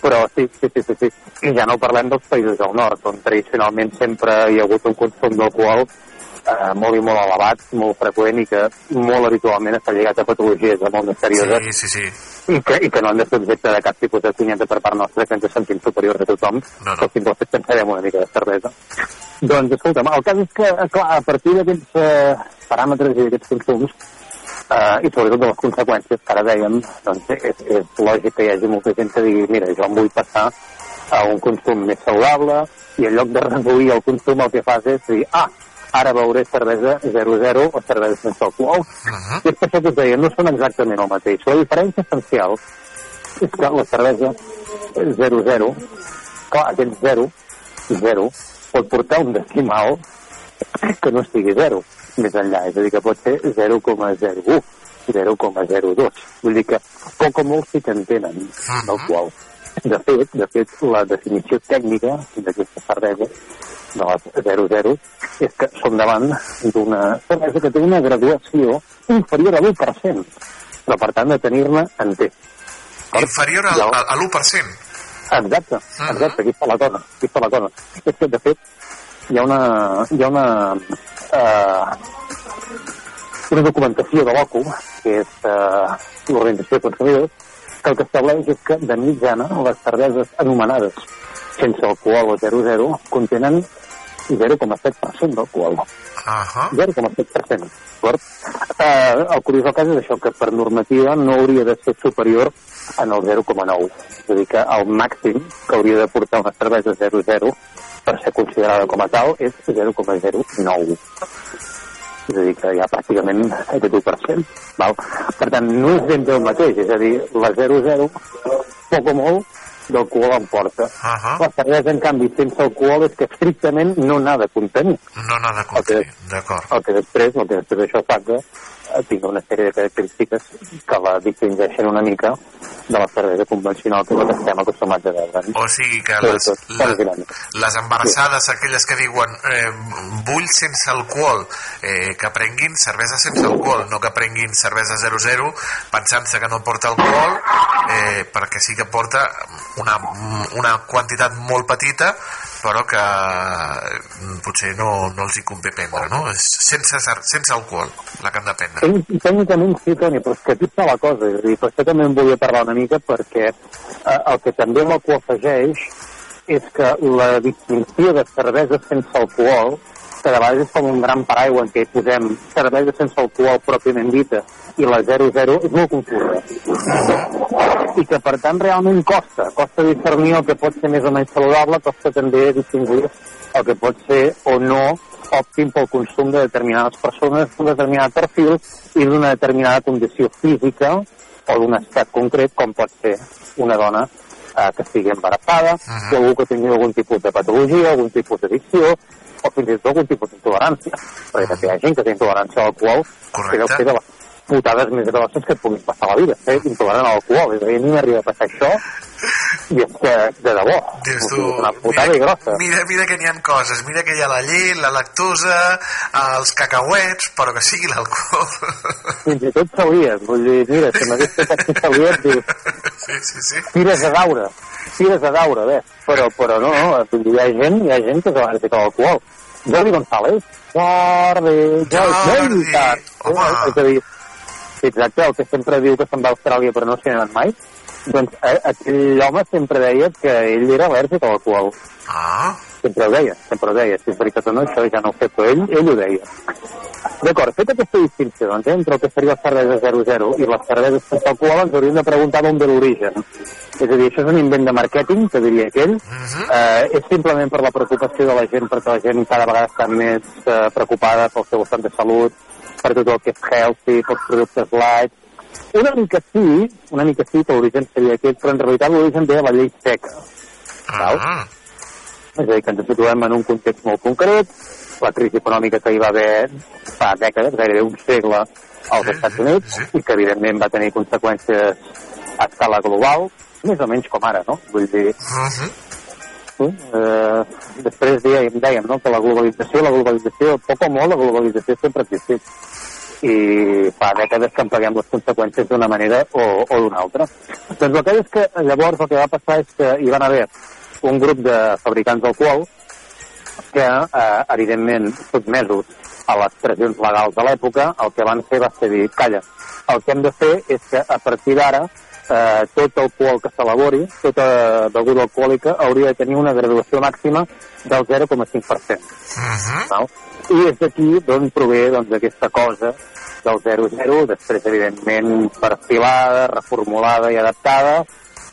Però sí, sí, sí, sí, sí. I ja no parlem dels països del nord, on tradicionalment sempre hi ha hagut un consum d'alcohol eh, molt i molt elevat, molt freqüent i que molt habitualment està lligat a patologies molt més serioses Sí, sí, sí. i que, i que no han de ser objecte de cap tipus de cunyeta per part nostra que ens sentim superiors a tothom no, no. simple fet que ens farem una mica de cervesa doncs escolta'm, el cas és que eh, clar, a partir d'aquests eh, paràmetres i d'aquests consums eh, i sobretot de les conseqüències que ara dèiem doncs és, és lògic que hi hagi molta gent que digui mira, jo em vull passar a un consum més saludable i en lloc de reduir el consum el que fas és dir, ah, ara beuré cervesa 00 o cervesa sense alcohol. I és per això que us deia, no són exactament el mateix. La diferència essencial és que la cervesa 00, clar, aquest 0, 0, pot portar un decimal que no estigui 0 més enllà, és a dir, que pot ser 0,01, 0,02. Vull dir que poc o molt sí que en tenen d'alcohol. De fet, de fet, la definició tècnica d'aquesta cervesa de les 00 és que som davant d'una cervesa que té una graduació inferior a l'1%, però per tant de tenir-ne en T. Inferior al, a l'1%. Exacte, exacte, aquí està la cosa, aquí està la cosa. És que, de fet, hi ha una, hi ha una, eh, una documentació de l'OCU, que és eh, l'Organització de Consumidors, que el que estableix és que, de mitjana, les cerveses anomenades sense alcohol o 0,0 contenen 0,7% d'alcohol. Ahà. 0,7%. D'acord? Eh, el curiós del cas és això, que per normativa no hauria de ser superior en el 0,9. És a dir, que el màxim que hauria de portar una cervesa 0,0 per ser considerada com a tal és 0,09. És a dir, que hi ha pràcticament aquest 1%. Val? Per tant, no és ben bé el mateix, és a dir, la 0,0, poc o molt, d'alcohol en porta. Ahà. La cervesa, en canvi, sense alcohol és que estrictament no n'ha de contenir. No n'ha de contenir, d'acord. El que després, el que després això fa que eh, tingui una sèrie de característiques que la distingeixen una mica de la cervesa convencional que nosaltres estem acostumats a veure. O sigui que les, grans. les embarassades, aquelles que diuen eh, vull sense alcohol, eh, que prenguin cervesa sense alcohol, no que prenguin cervesa 00 pensant-se que no porta alcohol, eh, perquè sí que porta una, una quantitat molt petita, però que mm, potser no, no els hi convé prendre, no? És sense, sense alcohol, la que han de prendre. Tècnic- Tècnicament sí, Toni, però és que aquí està la cosa. És a dir, per això també en volia parlar una mica, perquè eh, el que també l'alcohol afegeix és que la distinció de cervesa sense alcohol, que de vegades és com un gran paraigua en què hi posem cervesa sense alcohol pròpiament dita i la 00, és molt confusa. I que, per tant, realment costa. Costa discernir el que pot ser més o menys saludable, costa també distingir el que pot ser o no òptim pel consum de determinades persones d'un determinat perfil i d'una determinada condició física o d'un estat concret, com pot ser una dona eh, que estigui embarassada, o algú que tingui algun tipus de patologia, algun tipus d'addicció, o fins i tot algun tipus d'intolerància. Perquè també hi ha gent que té intolerància a l'alcohol, que deu ser de les putades més grosses que et puguin passar la vida, ser intolerant a l'alcohol. És a dir, a mi m'arriba a passar això i és que, de debò, Dius és tu, una putada i grossa. Mira, mira que n'hi ha coses, mira que hi ha la llet, la lactosa, els cacauets, però que sigui l'alcohol. Fins i tot s'hauries, vull dir, mira, si m'hagués fet aquí s'hauries, dius, Sí, sí, sí. tires a daure, tires a daure, bé, però, però no, no, dir, hi ha gent, hi ha gent que és al·lèrgica a l'alcohol. Jordi González, Jordi, Jordi, Jordi, home. És a dir, exacte, el que sempre diu que se'n va a Austràlia però no s'hi ha anat mai, doncs eh, aquell home sempre deia que ell era al·lèrgic a l'alcohol. Ah. Sempre ho deia, sempre ho deia. Si és veritat o no, això ja no ho sé, però ell, ell ho deia. D'acord, feta aquesta distinció doncs, eh, entre el que seria la cervesa 00 i les cerveses sense alcohol, ens hauríem de preguntar d'on ve l'origen. És a dir, això és un invent de màrqueting, que diria aquell. eh, és simplement per la preocupació de la gent, perquè la gent cada vegada està més eh, preocupada pel seu estat de salut, per tot el que és healthy, pels productes light. Una mica sí, una mica sí que l'origen seria aquest, però en realitat l'origen ve de la llei seca. Val? És a dir, que ens situem en un context molt concret, la crisi econòmica que hi va haver fa dècades, gairebé un segle als Estats Units, i que evidentment va tenir conseqüències a escala global, més o menys com ara, no? Vull dir, sí, eh, després dèiem, dèiem no? que la globalització, la globalització, poc o molt, la globalització sempre ha existit i fa dècades que en paguem les conseqüències d'una manera o, o d'una altra. Doncs el que és que llavors el que va passar és que hi van haver un grup de fabricants d'alcohol que, eh, evidentment, sotmesos a les pressions legals de l'època, el que van fer va ser dir, calla, el que hem de fer és que a partir d'ara eh, tot alcohol que s'elabori, tota beguda alcohòlica, hauria de tenir una graduació màxima del 0,5%. Val? I és d'aquí d'on prové doncs, aquesta cosa del 0,0, després, evidentment, perfilada, reformulada i adaptada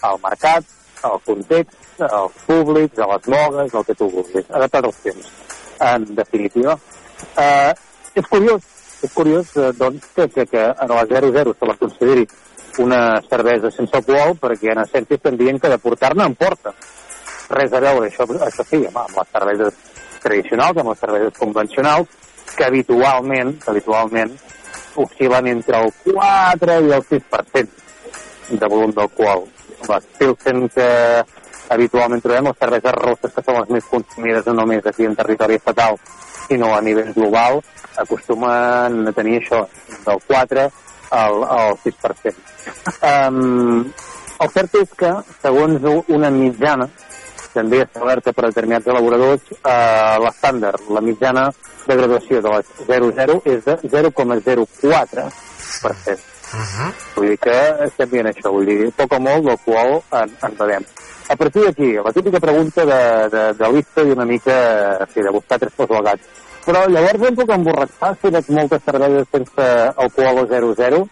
al mercat, al context, als públics, a les mogues, el que tu vulguis, adaptat als temps, en definitiva. Eh, és curiós, és curiós eh, doncs, que, que, que en la 00 se la consideri una cervesa sense alcohol, perquè en essència estem dient que de portar-ne en porta. Res a veure, això, això sí, amb les cerveses tradicionals, amb les cerveses convencionals, que habitualment, que habitualment oscil·len entre el 4 i el 6% de volum d'alcohol. Les Pilsen que habitualment trobem, les cerveses rosses que són les més consumides no només aquí en territori estatal, sinó a nivell global, acostumen a tenir això, del 4 al, al 6%. Um, El cert és que, segons una mitjana, també establerta per determinats elaboradors, eh, l'estàndard, la mitjana de graduació de les 00 és de 0,04%. Vull dir que estem dient això, vull dir, poc o molt del qual en, en bevem. A partir d'aquí, la típica pregunta de, de, de lista i una mica sí, de buscar tres pos al gat. Però llavors em puc emborratxar si veig moltes cerveses sense alcohol o 0,0?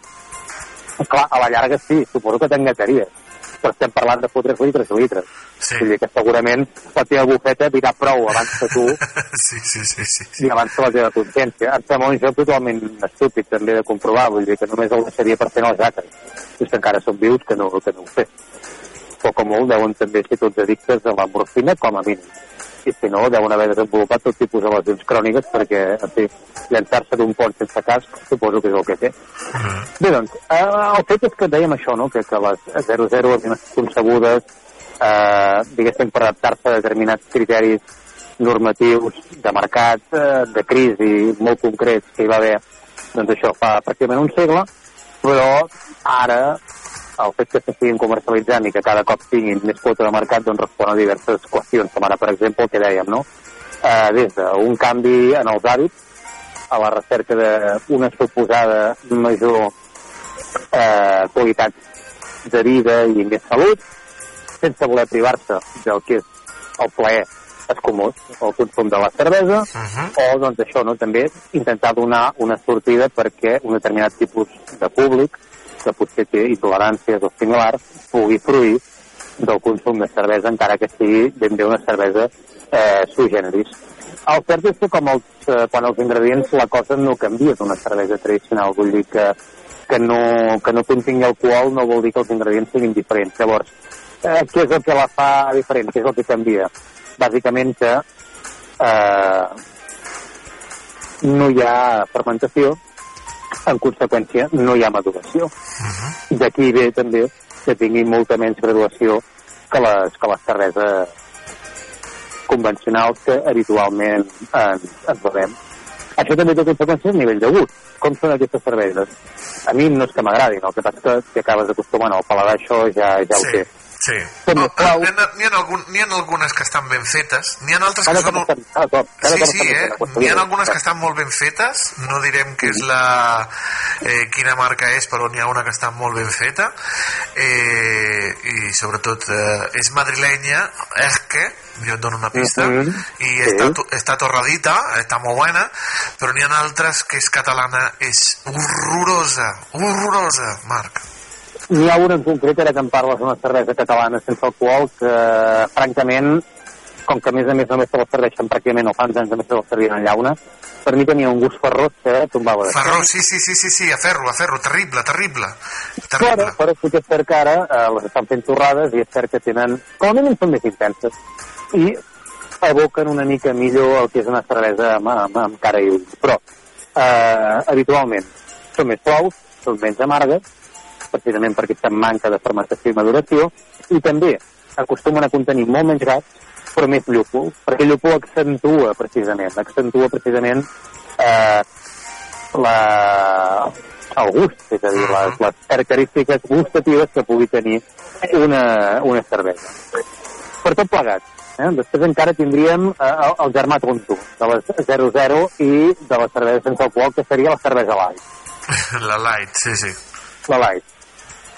Clar, a la llarga sí, suposo que t'engataries. Però estem parlant de fotre litres i litres. Sí. Vull dir que segurament la teva bufeta dirà prou abans que tu Sí, sí, sí, sí. i abans que la teva consciència. Em sembla un joc totalment estúpid també de comprovar, vull dir que només el deixaria per fer els. És que encara són vius que no, que no ho. Poc o molt deuen també ser tots addictes a la morfina com a mínim. I si no, deuen haver desenvolupat tot tipus de lesions cròniques perquè, en fi, llançar-se d'un pont sense casc suposo que és el que té. Bé, doncs, eh, el fet és que dèiem això, no?, que, que les 00 havien estat concebudes, eh, diguéssim, per adaptar-se a determinats criteris normatius de mercat, eh, de crisi molt concrets que hi va haver, doncs això, fa pràcticament un segle, però ara el fet que s'estiguin comercialitzant i que cada cop tinguin més quota de mercat doncs respon a diverses qüestions, com ara, per exemple, el que dèiem, no? Eh, des d'un canvi en els hàbits, a la recerca d'una suposada major eh, qualitat de vida i més salut, sense voler privar-se del que és el plaer escomós, el consum de la cervesa, o doncs això, no? també intentar donar una sortida perquè un determinat tipus de públic que potser té intoleràncies o similars pugui fruir del consum de cervesa encara que sigui ben bé una cervesa eh, sui generis. El cert és que com els, eh, quan els ingredients la cosa no canvia d'una cervesa tradicional, vull dir que, que, no, que no contingui alcohol no vol dir que els ingredients siguin diferents. Llavors, eh, què és el que la fa diferent? Què és el que canvia? Bàsicament que eh, no hi ha fermentació, en conseqüència no hi ha maduració. D'aquí ve també que tingui molta menys graduació que les, que les cerveses convencionals que habitualment ens, ens bevem. Això també té conseqüències a nivell de gust. Com són aquestes cerveses? A mi no és que m'agradin, el que passa és que si acabes acostumant al paladar això ja, ja ho té. Sí. No, més claus. N'hi ha, ha, algun, ha algunes que estan ben fetes, n'hi ha altres que són... estan- cada sí, sí, eh? N'hi ha algunes que estan molt ben fetes, no direm que és la... Eh, quina marca és, però n'hi ha una que està molt ben feta, eh, i sobretot eh, és madrilenya, és que, jo et dono una pista, Mhm. i Sí. està, està torradita, està molt bona, però n'hi ha altres que és catalana, és horrorosa, horrorosa, Marc. N'hi ha una en concret, ara que em parles d'una cervesa catalana sense alcohol, que francament, com que a més a més només te la serveixen pràcticament, o fa uns anys només te la servien en llauna, per mi tenia un gust ferrós que tombava de Ferró, sí, sí, sí, sí, sí, a ferro, a ferro, terrible, terrible. Però, però sí que és cert que ara eh, les estan fent torrades i és cert que tenen, com a mínim són més intenses i evoquen una mica millor el que és una cervesa amb, amb, amb cara i ulls. Però eh, habitualment són més suaus, són menys amargues, precisament perquè estan manca de fermentació i maduració, i també acostumen a contenir molt menys gas, però més llúpol, perquè el llúpol accentua precisament, accentua precisament eh, la, el gust, és a dir, les, les característiques gustatives que pugui tenir una, una cervesa. Per tot plegat, eh? després encara tindríem eh, el, el germà tonto de les 00 i de la cervesa sense alcohol, que seria la cervesa light. La light, sí, sí. La light.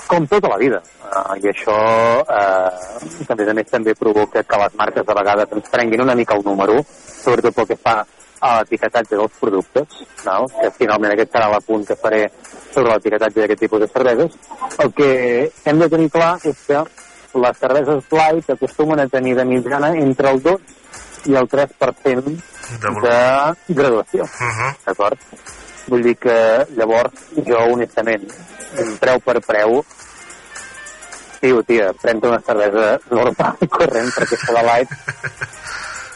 Com tota la vida. Uh, I això, uh, a més a més també provoca que les marques de vegades ens prenguin una mica el número, sobretot pel que fa a l'etiquetatge dels productes, no? que finalment aquest serà l'apunt que faré sobre l'etiquetatge d'aquest tipus de cerveses. El que hem de tenir clar és que les cerveses light acostumen a tenir de mitjana entre el 2 i el 3% de graduació. D'acord? Vull dir que llavors jo honestament, preu per preu, tio, tia, pren una cervesa normal i corrent perquè això de light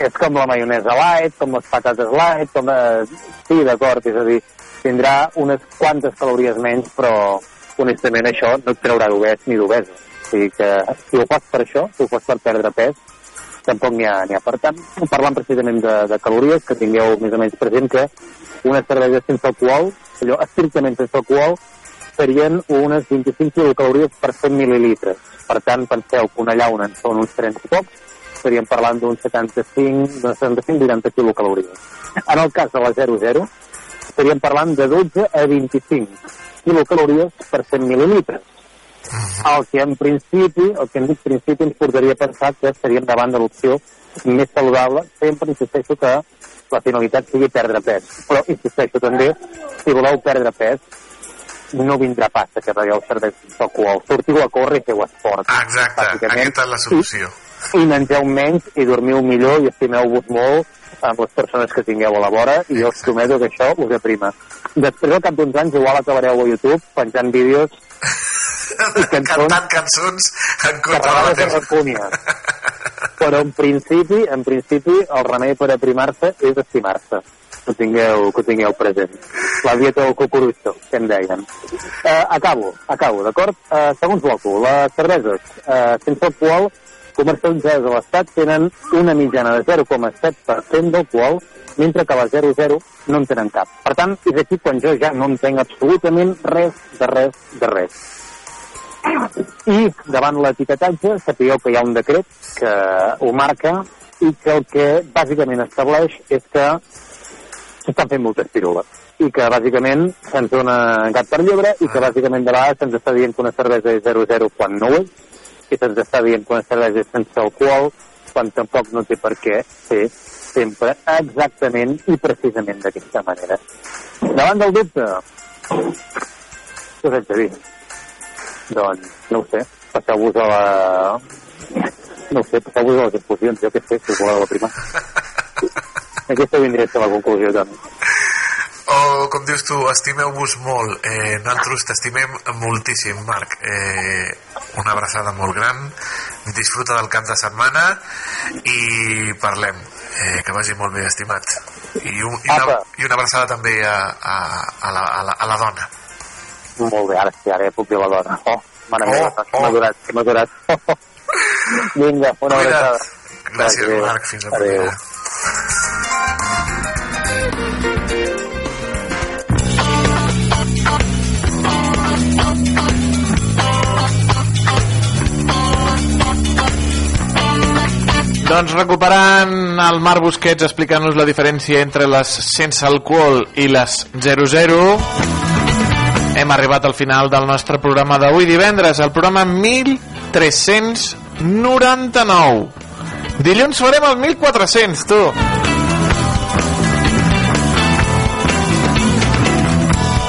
és com la maionesa light, com les patates light, com... Eh, sí, d'acord, és a dir, tindrà unes quantes calories menys, però honestament això no et traurà d'obès ni d'obesa. O sigui que si ho fas per això, si ho fas per perdre pes, tampoc n'hi ha, ha. Per tant, parlant precisament de, de calories, que tingueu més o menys present que una cervesa sense alcohol, allò estrictament sense alcohol, serien unes 25 quilocalories per 100 mil·lilitres. Per tant, penseu que una llauna en són uns 30 i pocs, estaríem parlant d'uns 75, d'uns 75-80 quilocalories. En el cas de la 00, estaríem parlant de 12 a 25 quilocalories per 100 mil·lílitres. El que en principi, el que en dit principi ens portaria a pensar que estaríem davant de l'opció més saludable, sempre insisteixo que la finalitat sigui perdre pes. Però insisteixo també, si voleu perdre pes, no vindrà pas que begueu cervesa alcohol. Sortiu a córrer i feu esport. Exacte, aquesta és la solució. I mengeu menys i dormiu millor i estimeu-vos molt amb les persones que tingueu a la vora i jo us prometo que això us aprima. Després, al cap d'uns anys, igual acabareu a YouTube penjant vídeos i cançons Cantant cançons en contra de la rancúnia. Però en principi, en principi, el remei per aprimar-se és estimar-se. Que ho tingueu, que ho tingueu present. La dieta del cucurutxo, que en deien. Eh, acabo, acabo, d'acord? Eh, segons l'OCU, les cerveses eh, sense alcohol comercialitzades a l'Estat tenen una mitjana de 0,7% d'alcohol, mentre que les 00 no en tenen cap. Per tant, és aquí quan jo ja no entenc absolutament res, de res, de res. I davant l'etiquetatge sapigueu que hi ha un decret que ho marca i que el que bàsicament estableix és que s'estan fent moltes pirules i que bàsicament se'ns dona gat per llebre i que bàsicament de vegades se'ns està dient que una cervesa és 0,0 quan no és i se'ns està dient que una cervesa és sense alcohol quan tampoc no té per què ser sempre exactament i precisament d'aquesta manera. Davant del dubte, què us haig de dir? Doncs, no ho sé, passeu-vos a la... No ho sé, passeu-vos a les explosions, jo què sé, si us voleu aprimar. Aquesta vindria a ser la conclusió, també. O, com dius tu, estimeu-vos molt. Eh, nosaltres t'estimem moltíssim, Marc. Eh, una abraçada molt gran. Disfruta del cap de setmana i parlem. Eh, que vagi molt bé, estimat. I, un, i, una, I una abraçada també a, a, a, la, a, la, a la dona. Molt bé, ara sí, ara ja puc dir la dona. Oh, mare meva, que m'ha durat, m'ha durat. Vinga, una Cuida't. abraçada. Gràcies, Adéu. Marc. Fins la propera. Doncs recuperant el Marc Busquets explicant-nos la diferència entre les sense alcohol i les 00 hem arribat al final del nostre programa d'avui divendres, el programa 1399 dilluns farem el 1400 tu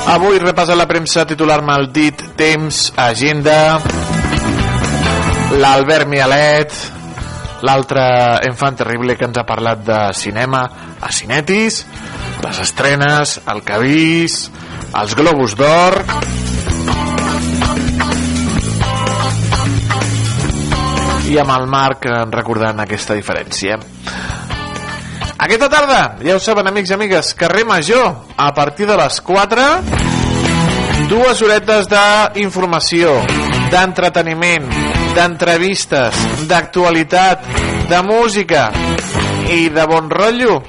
avui repassa la premsa titular mal dit temps, agenda l'Albert Mialet l'altre enfant terrible que ens ha parlat de cinema a Cinetis, les estrenes, el vist, els Globus d'Or... I amb el Marc recordant aquesta diferència. Aquesta tarda, ja ho saben, amics i amigues, carrer Major, a partir de les 4, dues horetes d'informació, d'entreteniment, d'entrevistes, d'actualitat, de música i de bon rotllo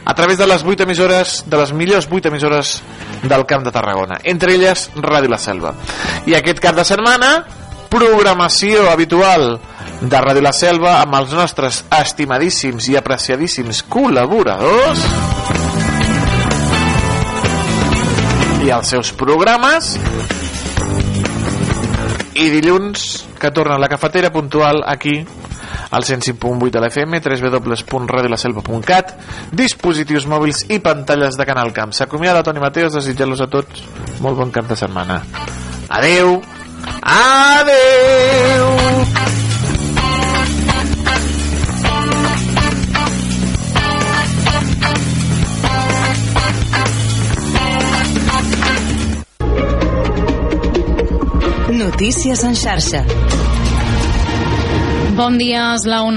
a través de les 8 emissores, de les millors 8 emissores del Camp de Tarragona, entre elles Ràdio La Selva. I aquest cap de setmana, programació habitual de Ràdio La Selva amb els nostres estimadíssims i apreciadíssims col·laboradors i els seus programes i dilluns que torna la cafetera puntual aquí al 105.8 de l'FM, www.radiolaselva.cat, dispositius mòbils i pantalles de Canal Camp. S'acomiada Toni Mateos, desitjar-los a tots molt bon cap de setmana. Adeu! Adeu! Notícies en xarxa. Bon dia, és la una